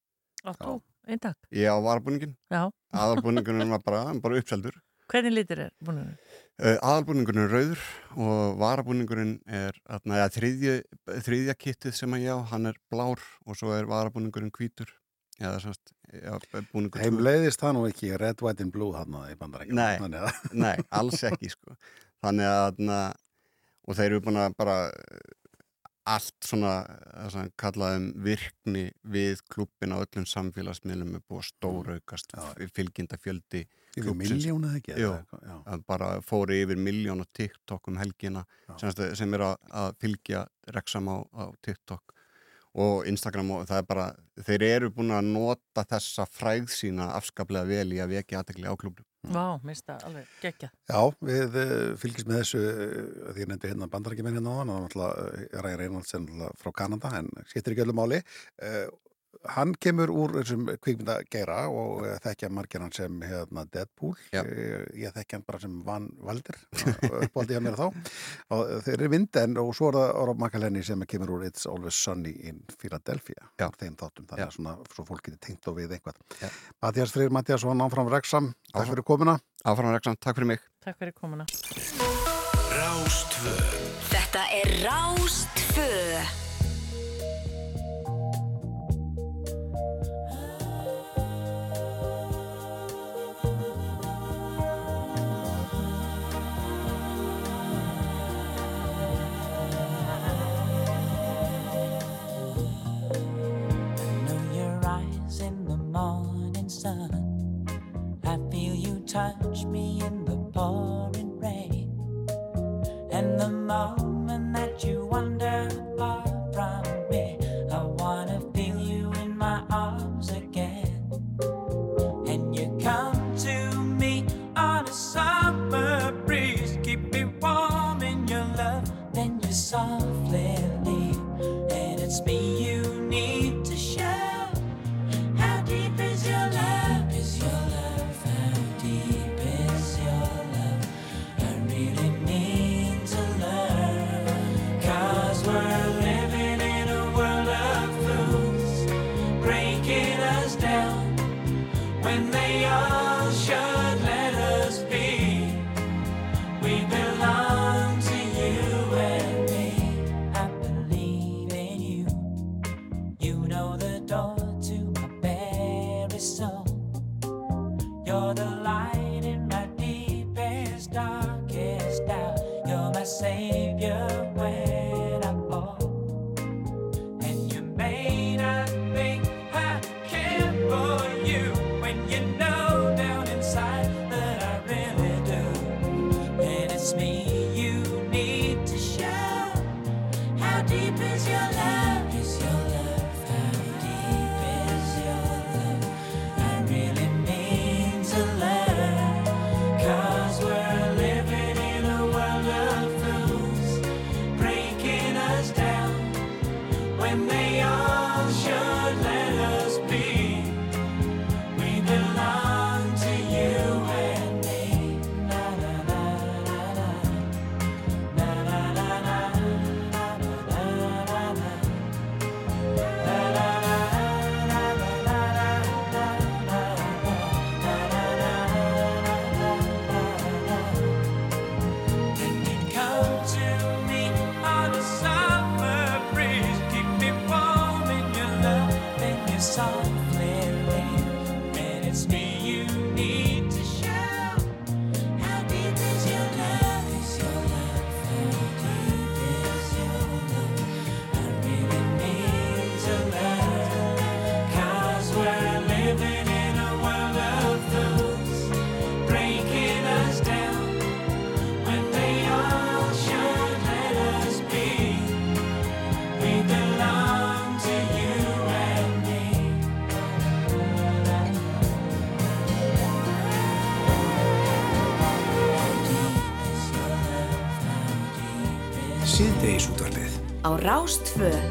Átt þú, einn takk. Ég á varabúningin. Já. Aðalbúningurinn var bara, hann bara uppseldur. Hvernig litur er búinur? Uh, aðalbúningurinn er rauður og varabúningurinn er ja, þriðja, þriðja kittið sem að ég á, hann er blár og svo er varabúningurinn hvítur. Semst, ja, búningur Heim leiðist það nú ekki red, white and blue hann í bandarækjum. Nei, nei, alls ekki sko. Þannig að og þeir eru búin að bara allt svona, svona kallaðum virkni við klubbin á öllum samfélagsmiðlum er búið að stóraukast fylginda fjöldi Yfir milljón eða ekki? Jú, bara fóri yfir miljón á TikTok um helgina sem, sem er að, að fylgja reksam á, á TikTok og Instagram og það er bara þeir eru búin að nota þessa fræð sína afskaplega vel í að vekja aðtekli á klubnum Vá, minnst það alveg geggja. Já, við uh, fylgjast með þessu uh, því ég nefndi hérna bandarækjumenn hérna á hann og náttúrulega uh, Ræði Reynolds er náttúrulega frá Kanada en skiptir ekki öllu máli hann kemur úr þessum kvikmyndageira og eh, þekkja margir hann sem hefna, Deadpool. Já. Eh, ég þekkja hann bara sem Van Valdir uppáldi hann er þá. Og þeir eru vindenn og svo er það Ára Makalenni sem kemur úr It's Always Sunny in Philadelphia. Já. þeim þáttum, þannig að svona svo fólk getur tengt og við einhvað Mattias Freyr, Mattias og hann áfram Reksam, takk áfram. fyrir komuna. Áfram Reksam, takk fyrir mig. Takk fyrir komuna. Rástvö Þetta er Rástvö touch me in the pouring rain. And the moment that you want. deep Rástföð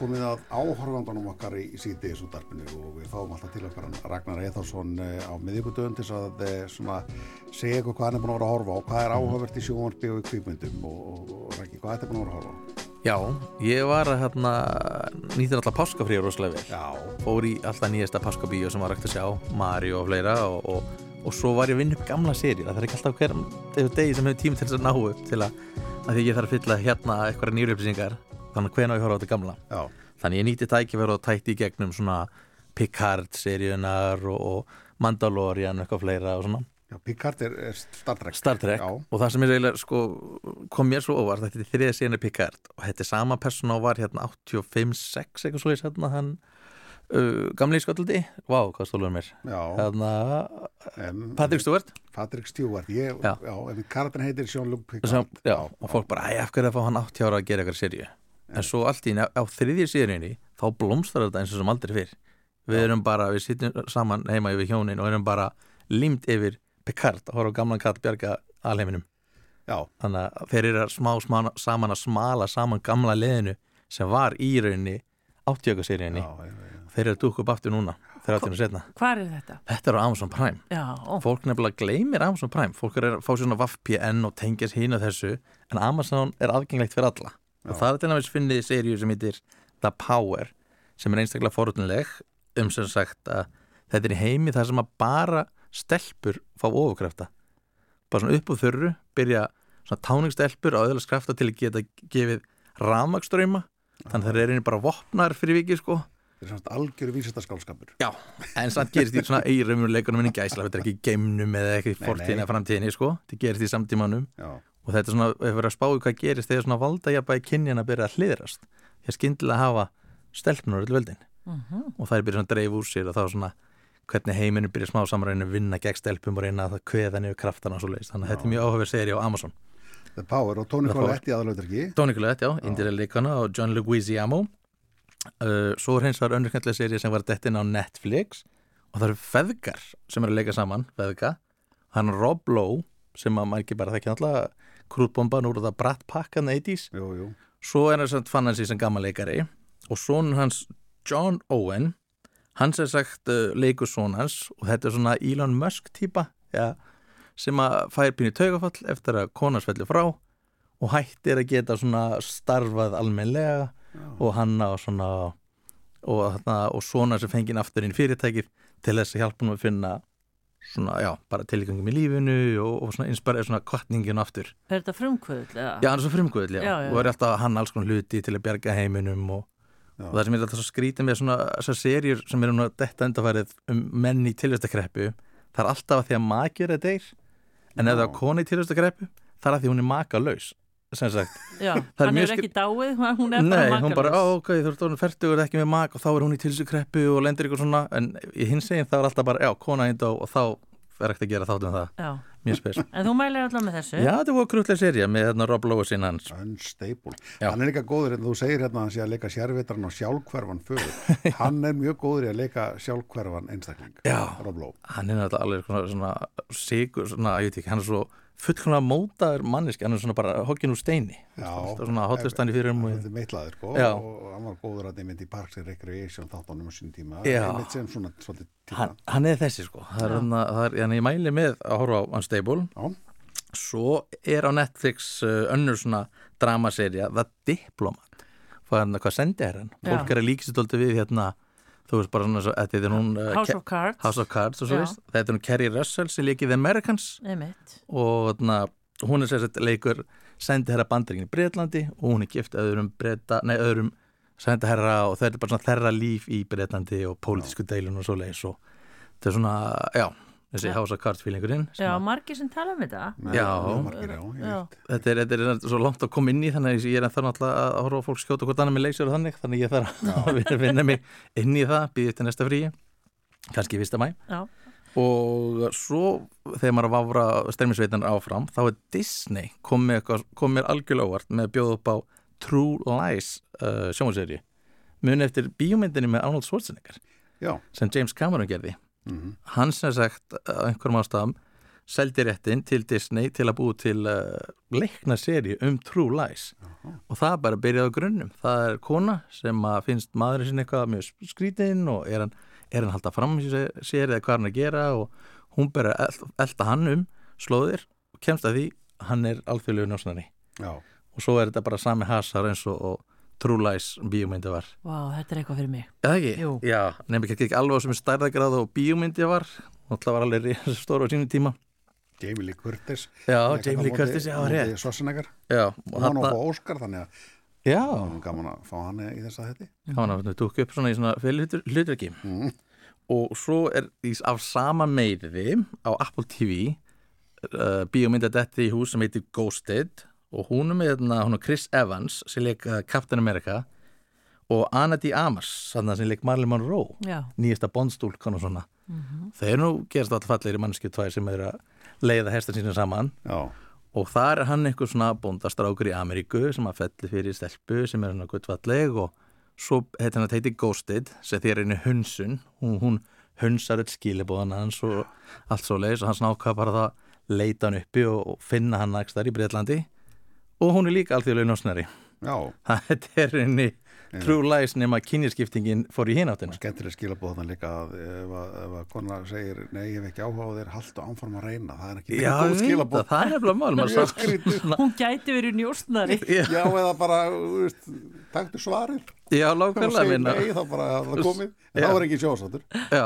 komið að áhorfandanum okkar í síti í súndarpinu og við fáum alltaf til okkar Ragnar Eðarsson á miðjögudöðun til að eh, svona, segja ykkur hvað hann er búin að vera að horfa á, hvað er áhugavert í sjónvarpi og í kvíkmyndum og, og, og Raggi, hvað er þetta búin að vera að horfa? Já, ég var hérna, nýttir alltaf páskafríður rosalega vel. Fór í alltaf nýjasta páskabíu sem var rægt að sjá, Mario og fleira og, og, og svo var ég að vinna upp gamla séri. Það er ekki alltaf hver þegar degi sem hefur tími til þess að ná upp til að, að því ég þarf að fylla hérna eitthvað nýjurupplýsingar, þannig hvena ég horfa á þetta gamla. Já. Þannig ég nýtti tækifæri og tætti í gegnum svona Picard seríunar og, og Mandalorian eitthvað fleira og svona. Já, Picard er, er Star Trek. Star Trek og það sem er eiginlega sko, kom mér svo óvart þetta er þriða síðan er Picard og þetta er sama persóna og var hérna 85-6 eitthvað svo hérna hann uh, gamli í sköldaldi, vá hvað stóluður mér hérna Um, Patrick Stewart Patrick Stewart, ég, Já. já, en karakterin heitir Jean-Luc Picard. sem, já, og fólk bara, æ, af hverju að fá hann 80 ára að gera eitthvað serju en svo allt í á þriðja seríunni þá blómstrar þetta eins og sem aldrei fyrr. Við erum bara, við sitjum saman heima yfir hjónin og erum bara límt yfir Picard að horfa á gamlan katt bjarga alheiminum. Já. þannig að þeir eru smá smá saman að smala saman gamla leðinu sem var í rauninni átjökaseríunni þeir eru að dúka upp aftur núna þeir áttur að setna Hvar er þetta? Þetta er á Amazon Prime. Já. Fólk nefnilega gleymir Amazon Prime. Fólk er að fá sér svona VPN og tengjast hínu þessu en Amazon er aðgengilegt fyrir alla og það er til næmis finnið seríu sem heitir The Power sem er einstaklega forutnileg um sem sagt að þetta er í heimi þar sem að bara stelpur fá ofurkrafta. Bara svona upp úr þurru byrja svona táningsstelpur á öðlega krafta til að geta gefið rafmagströyma þannig að þeir eru bara vopnar fyrir vikið sko. Þetta er svona algjöru vísindaskálskapur. Já, en samt gerist því svona í raunveruleikunum en í gæsla, þetta er ekki í geimnum eða ekki í fortíðin eða framtíðinni, sko. Þetta gerist í samtímanum. Já. Og þetta er svona, ef við erum að spáðu hvað gerist þegar svona valdajabæði kynjan að byrja að hliðrast því að skyndilega hafa stelpnur öll völdin. Mhm. og það er byrjað að dreif úr sér og þá svona hvernig heiminu byrja smá samræðinu að vinna gegn stelpum og reyna að það kveða niður kraftana og svo leiðist, þannig að þetta er mjög áhugaverð seri á Amazon. The Power og Tony. Collette í aðalauðarki. Tony Collette, já, Indira Leikana og John Leguizamo. Uh, svo er hins vegar önnurkendlega serið sem var dettin á Netflix og það eru feðgar sem eru að leika saman feðga, hann Rob Lowe sem að maður ekki bara þekki alltaf krútbomban úr það Brat Pack hann 80s jú, jú. svo er hann fann hann sig sem gammal leikari. Og sonur hans John Owen Hann sem sagt uh, leikur sonans og þetta er svona Elon Musk típa ja, sem að fær pínu taugafall eftir að konans fellur frá. Og hættir að geta svona starfað almennlega og hann á svona og, og svona sem fengið aftur inn í fyrirtækið til þess að hjálpa hann að finna svona, já, bara tilgangum í lífinu og, og svona inspirera svona kvartningin aftur Er þetta frumkvöðl? Já, hann er svo frumkvöðl, já. Já, já. og er alltaf hann alls konar hluti til að bjarga heiminum og, og það sem er alltaf svo skrítið með svona þessar serjur sem eru nú að detta undarfærið um menn í tilvæstakreppu það er alltaf að því að makjur er deyr en ef það er koni í tilvæstakreppu það er að því hún er makalaus sem sagt. Já, er hann er skri- ekki dáið, hún er Nei, bara hún bara, ó, ok, þú ert orðin færtugur ekki með mak og þá er hún í tilvæstakreppu og lendir ykkur svona en í hins eginn það er alltaf bara, já, kona hinn og þá er ekkert að gera þátt um það. Já. Mjög spes. En þú mælir alltaf með þessu? Já, þetta voru krútlega serja með hérna, Rob Lowe sinn hans. Unstable. Hann er líka góður, en þú segir hérna að hann sé að leika sérvitran og sjálfhverfan föður. Hann er mjög góður í að leika sjálfhverfan einstakling Já. Rob Lowe. Hann er náttúrulega alveg svona, svona sigur, svona, ég veit ekki, hann er svo fullkomlega mótaður manniski, hann er svona bara hoggin úr steini, Já, svona hotlustanni fyrir um Þetta er meitlaður sko og hann var góður að nefndi í Parks and Recreation þáttunum á sín tíma. Svona hann, hann er þessi sko. Er, hann, það er, ég mæli með að horfa á Unstable. Já. svo er á Netflix uh, önnur svona dramaserja The Diplomat. Hvað, sendi er hann fólk er að líkist alltaf við hérna þú veist bara svona, svo- þetta er hún uh, House Ke- of Cards. House of Cards og svo veist þetta er hún Kerry Russell sem leikið The Americans Einmitt. og þarna, hún er sérstætt leikur sendi herra bandaríkin í Breitlandi og hún er gift öðrum breyta, nei öðrum sendi herra og þetta er bara svona þeirra líf í Breitlandi og pólitísku deilun og svo leiðis og þetta er svona, já þessi Já. House of Cards feelingurinn sem Já, að- margir sem tala um þetta Já, margir, já, Já. þetta er, þetta er svo langt að koma inn í þannig að ég er ennþá náttúrulega að horfa á fólk skjóta hvort annað með leysur og þannig þannig ég þarf að vinna- vinna mig inn í það býðið til næsta fríi kannski í fyrsta mæ Já. og svo þegar maður að vafra streymisveitanar áfram þá er Disney komið kom algjörlega óvart með að bjóða upp á True Lies uh, sjónvarseri muni eftir bíómyndinni með Arnold Schwarzenegger Já. sem James Cameron gerði Mhm. hann sem sagt á einhverjum ástæðum seldi réttin til Disney til að búi til uh, leikna seri um True Lies og það er bara að byrja á grunnum það er kona sem að finnst maðurinn sinni eitthvað mjög skrítinn og er hann, er hann halda fram í sér sér eða hvað hann er að gera og hún byrja að eld- elta hann um slóðir og kemst að því hann er alþjóðlegu njósnari Já. og svo er þetta bara sami hasar eins og, og True Lies bíómyndi var Vá, þetta er eitthvað fyrir mig Já, ekki? Jú. Já, nefnir ekki alveg sem er stærðagráð og bíómyndi var og það var alveg stóru á sínum tíma Jamie Lee Curtis Já, Jamie Lee Curtis, já, rétt. Og hann á að Óskar þannig að Já. gaman að fá hann í þessa hætti hann var tók upp svona í svona fyrir hlutverki mm. og svo er af sama meiriði á Apple TV uh, bíómynda detti í hús sem heitir Ghosted og hún er með hérna, hún er Chris Evans sem leik uh, Captain America og. Amas þannig sem leik Marilyn Monroe Já. nýjasta bondstúlkan og svona Mhm. þau eru nú gerast alltaf fallegir mannskju tvær sem eru að leiða hestar sínum saman Já. og þar er hann einhver svona bóndastrákur í Ameríku sem að felli fyrir stelpu sem er hann að guttfalleg og svo heitir hann að heiti Ghosted sem því er einu hunsun hún, hún hunsar öll skilibóðan hans og allt svo leiðis og hann snáka bara það leita hann uppi og, og finna hann nægst þar í Breitlandi og hún er líka alþjóðlega njósnari. Já. þetta er henni True Lies nema kynjaskiptingin fór í hináttina skemmtileg skilabóð þannig líka að ef, að ef að kona segir nei, ég hef ekki áhuga á þér, haltu áfram að reyna. Það er ekki Já, góð skilabóð það, það er. Hún gæti verið njóstnari Já, eða bara, taktu svarið. Já, lágkvæmlega minna nei, þá bara Já. þá er ekki sjósáttur Já,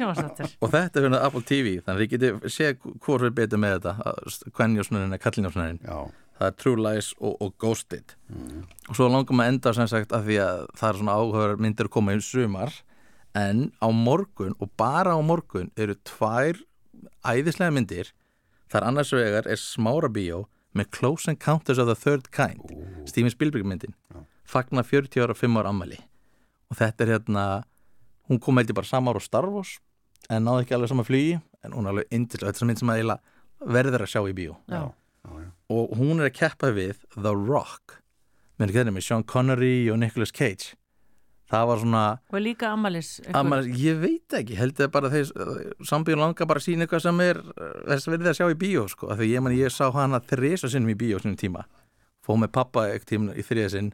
sjónvarsdáttur og þetta er hérna Apple TV þannig að þið getið séð hvort við betur með þetta hvernjósnurinn er kallinjósnurinn það er True Lies og, og Ghosted. Og svo langum að enda sem sagt af því að það er svona áhugaður myndir að koma í sumar. En á morgun og bara á morgun eru tvær æðislega myndir. Þar annars vegar er Smára Bíó með Close Encounters of the Third Kind. Steven Spielberg myndin. Fagna 40 ára og 5 ára ammali og þetta er hérna hún kom held ég bara sama ára á Star Wars en náði ekki alveg sama flugi. En hún er alveg indislega, þetta er mynd sem að verður að sjá í bíó. Já. Og hún er að keppa við The Rock. Með, með Sean Connery og Nicolas Cage. Það var svona Og líka ammalis að maður, ég veit ekki, held ég bara þeir sambíðun langar bara að sína eitthvað sem er uh, þess að verði að sjá í bíó sko, af því ég, man, ég sá hana þrisa sinnum í bíó sinni tíma. Fóð með pappa ekkert tíma í þriða sinn.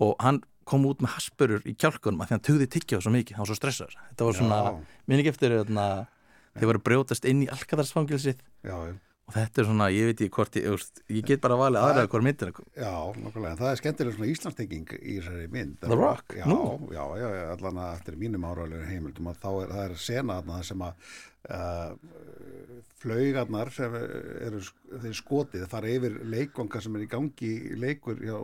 Og hann kom út með haspurur í kjálkunum að því hann tugði tyggja svo mikið, hann var svo stressaður. Þetta var svona, Já. minn ekki eftir þarna, þeir voru að brjótast inn í alkadarsfangilsið Já, já. Og þetta er svona, ég veit ekki hvort ég, ég get bara valið aðraða hvort myndir Já, nokkulega, það er skemmtilega svona Íslandstenging í þessari mynd. The Rock, Já, nú. já, já, allan að eftir mínum áraðlega heimildum að þá er, það er sena þarna sem að uh, flaugarnar sem eru þeir skotið fara yfir leikvanga sem er í gangi leikur hjá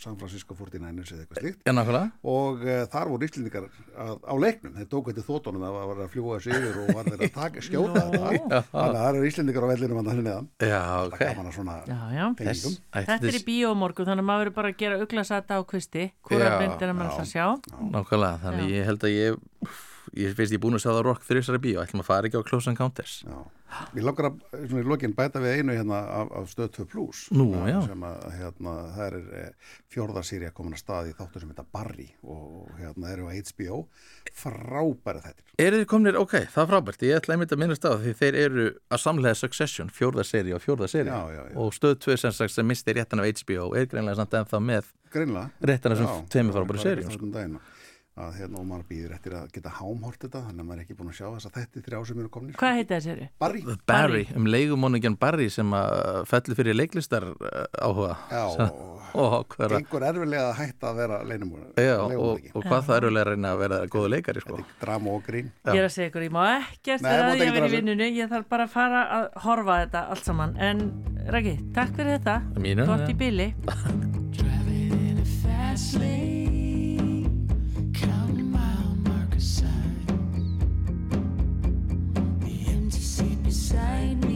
San Francisco 49ers eða eitthvað slíkt. Já, nákvæmlega. og uh, þar voru Íslendingar að, á leiknum, þeir tók eitthvað þóttunum að var að fljúa sig yfir og var þeir að taka, skjóta þetta. Þannig að það eru Íslendingar á vellinum að það neðan. Já, ok. Það gaman að svona Já, já. tengingum. Þetta er í bíómorgu þannig að maður verður bara að gera uglasata á kvisti. Hvora Já, myndir að maður ætla að sjá? Nákvæmlega, þannig ég held að ég ég finnst ég búin að sjá það rock þrjusari bíó. Ætlum að fara ekki á Close Encounters. Já. Við langar að svona í lokin bæta við einu hérna af, af stöð 2 plus Nú, já. sem að hérna, það er eh, fjórða sýri að koma að stað í þáttur sem heita Barry og hérna eru á HBO frábæra þettir Eru þið komnir, ok, það er frábært. Ég ætla einmitt að minnast á því þeir eru að samlega Succession, fjórða seri og fjórða seri Já, já, já. og stöð 2 sem sagt sem misti réttan af HBO er greinlega samt ennþá með Greinlega réttan af þessum tveimur frábæri það sko. að hérna og maður býður eftir að geta hámhort þetta þannig að maður er ekki búin að sjá þess að þetta þrjá sem eru komnir Hvað heita þessi seri? Barry. Barry, um leigumóningjan Barry sem að fellur fyrir leiklistar uh, áhuga. Já, og, hver, gengur erfilega að hætta að vera já, og, og hvað það eru að reyna að vera góða leikari sko. Drama og grín. Ég er að segja ykkur, ég má ekkert Nei, vera mátt að ég ekkert vera í vera vinnunni. Ég þarf bara að fara að horfa þetta allt saman. En Raki, takk fyrir þetta 在你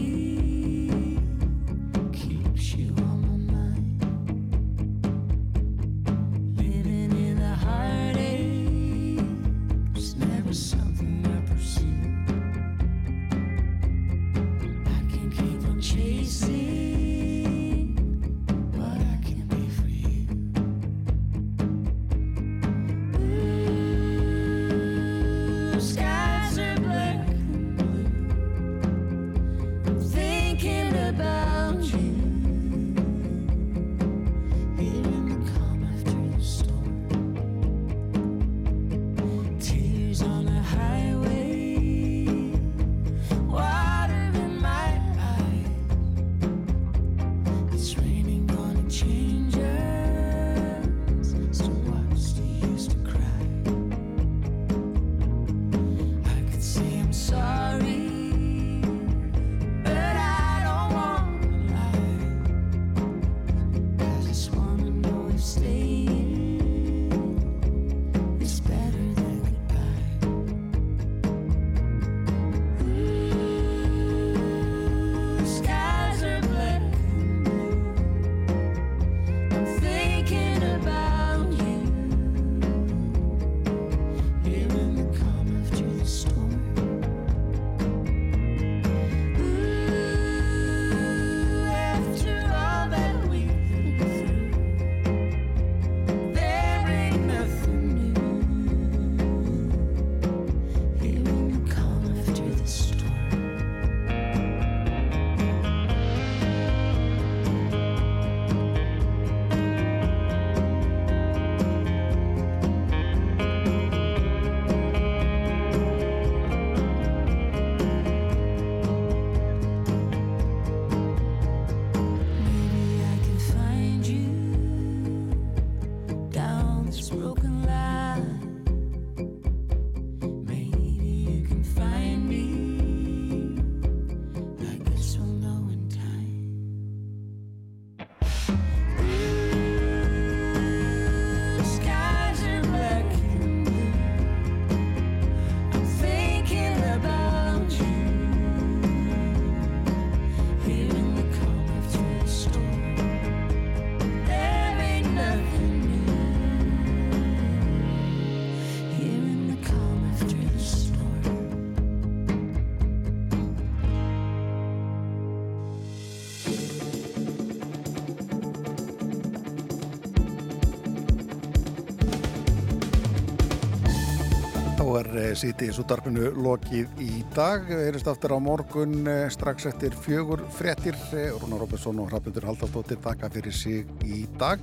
sítið útdarpinu lokið í dag. Erist aftur á morgun eh, strax eftir fjögur frettir. Rúnar Róbesson og Hrafnundur Haldardóttir taka fyrir sig í dag.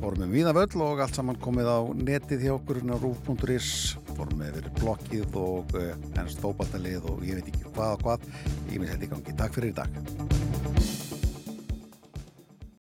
Fórum við víða völl og allt saman komið á netið hjá okkur á rúf.is. Fórum við verið blokkið og ennst fókbaltalið og ég veit ekki hvað og hvað. Ég minn þetta í gangi. Takk fyrir í dag.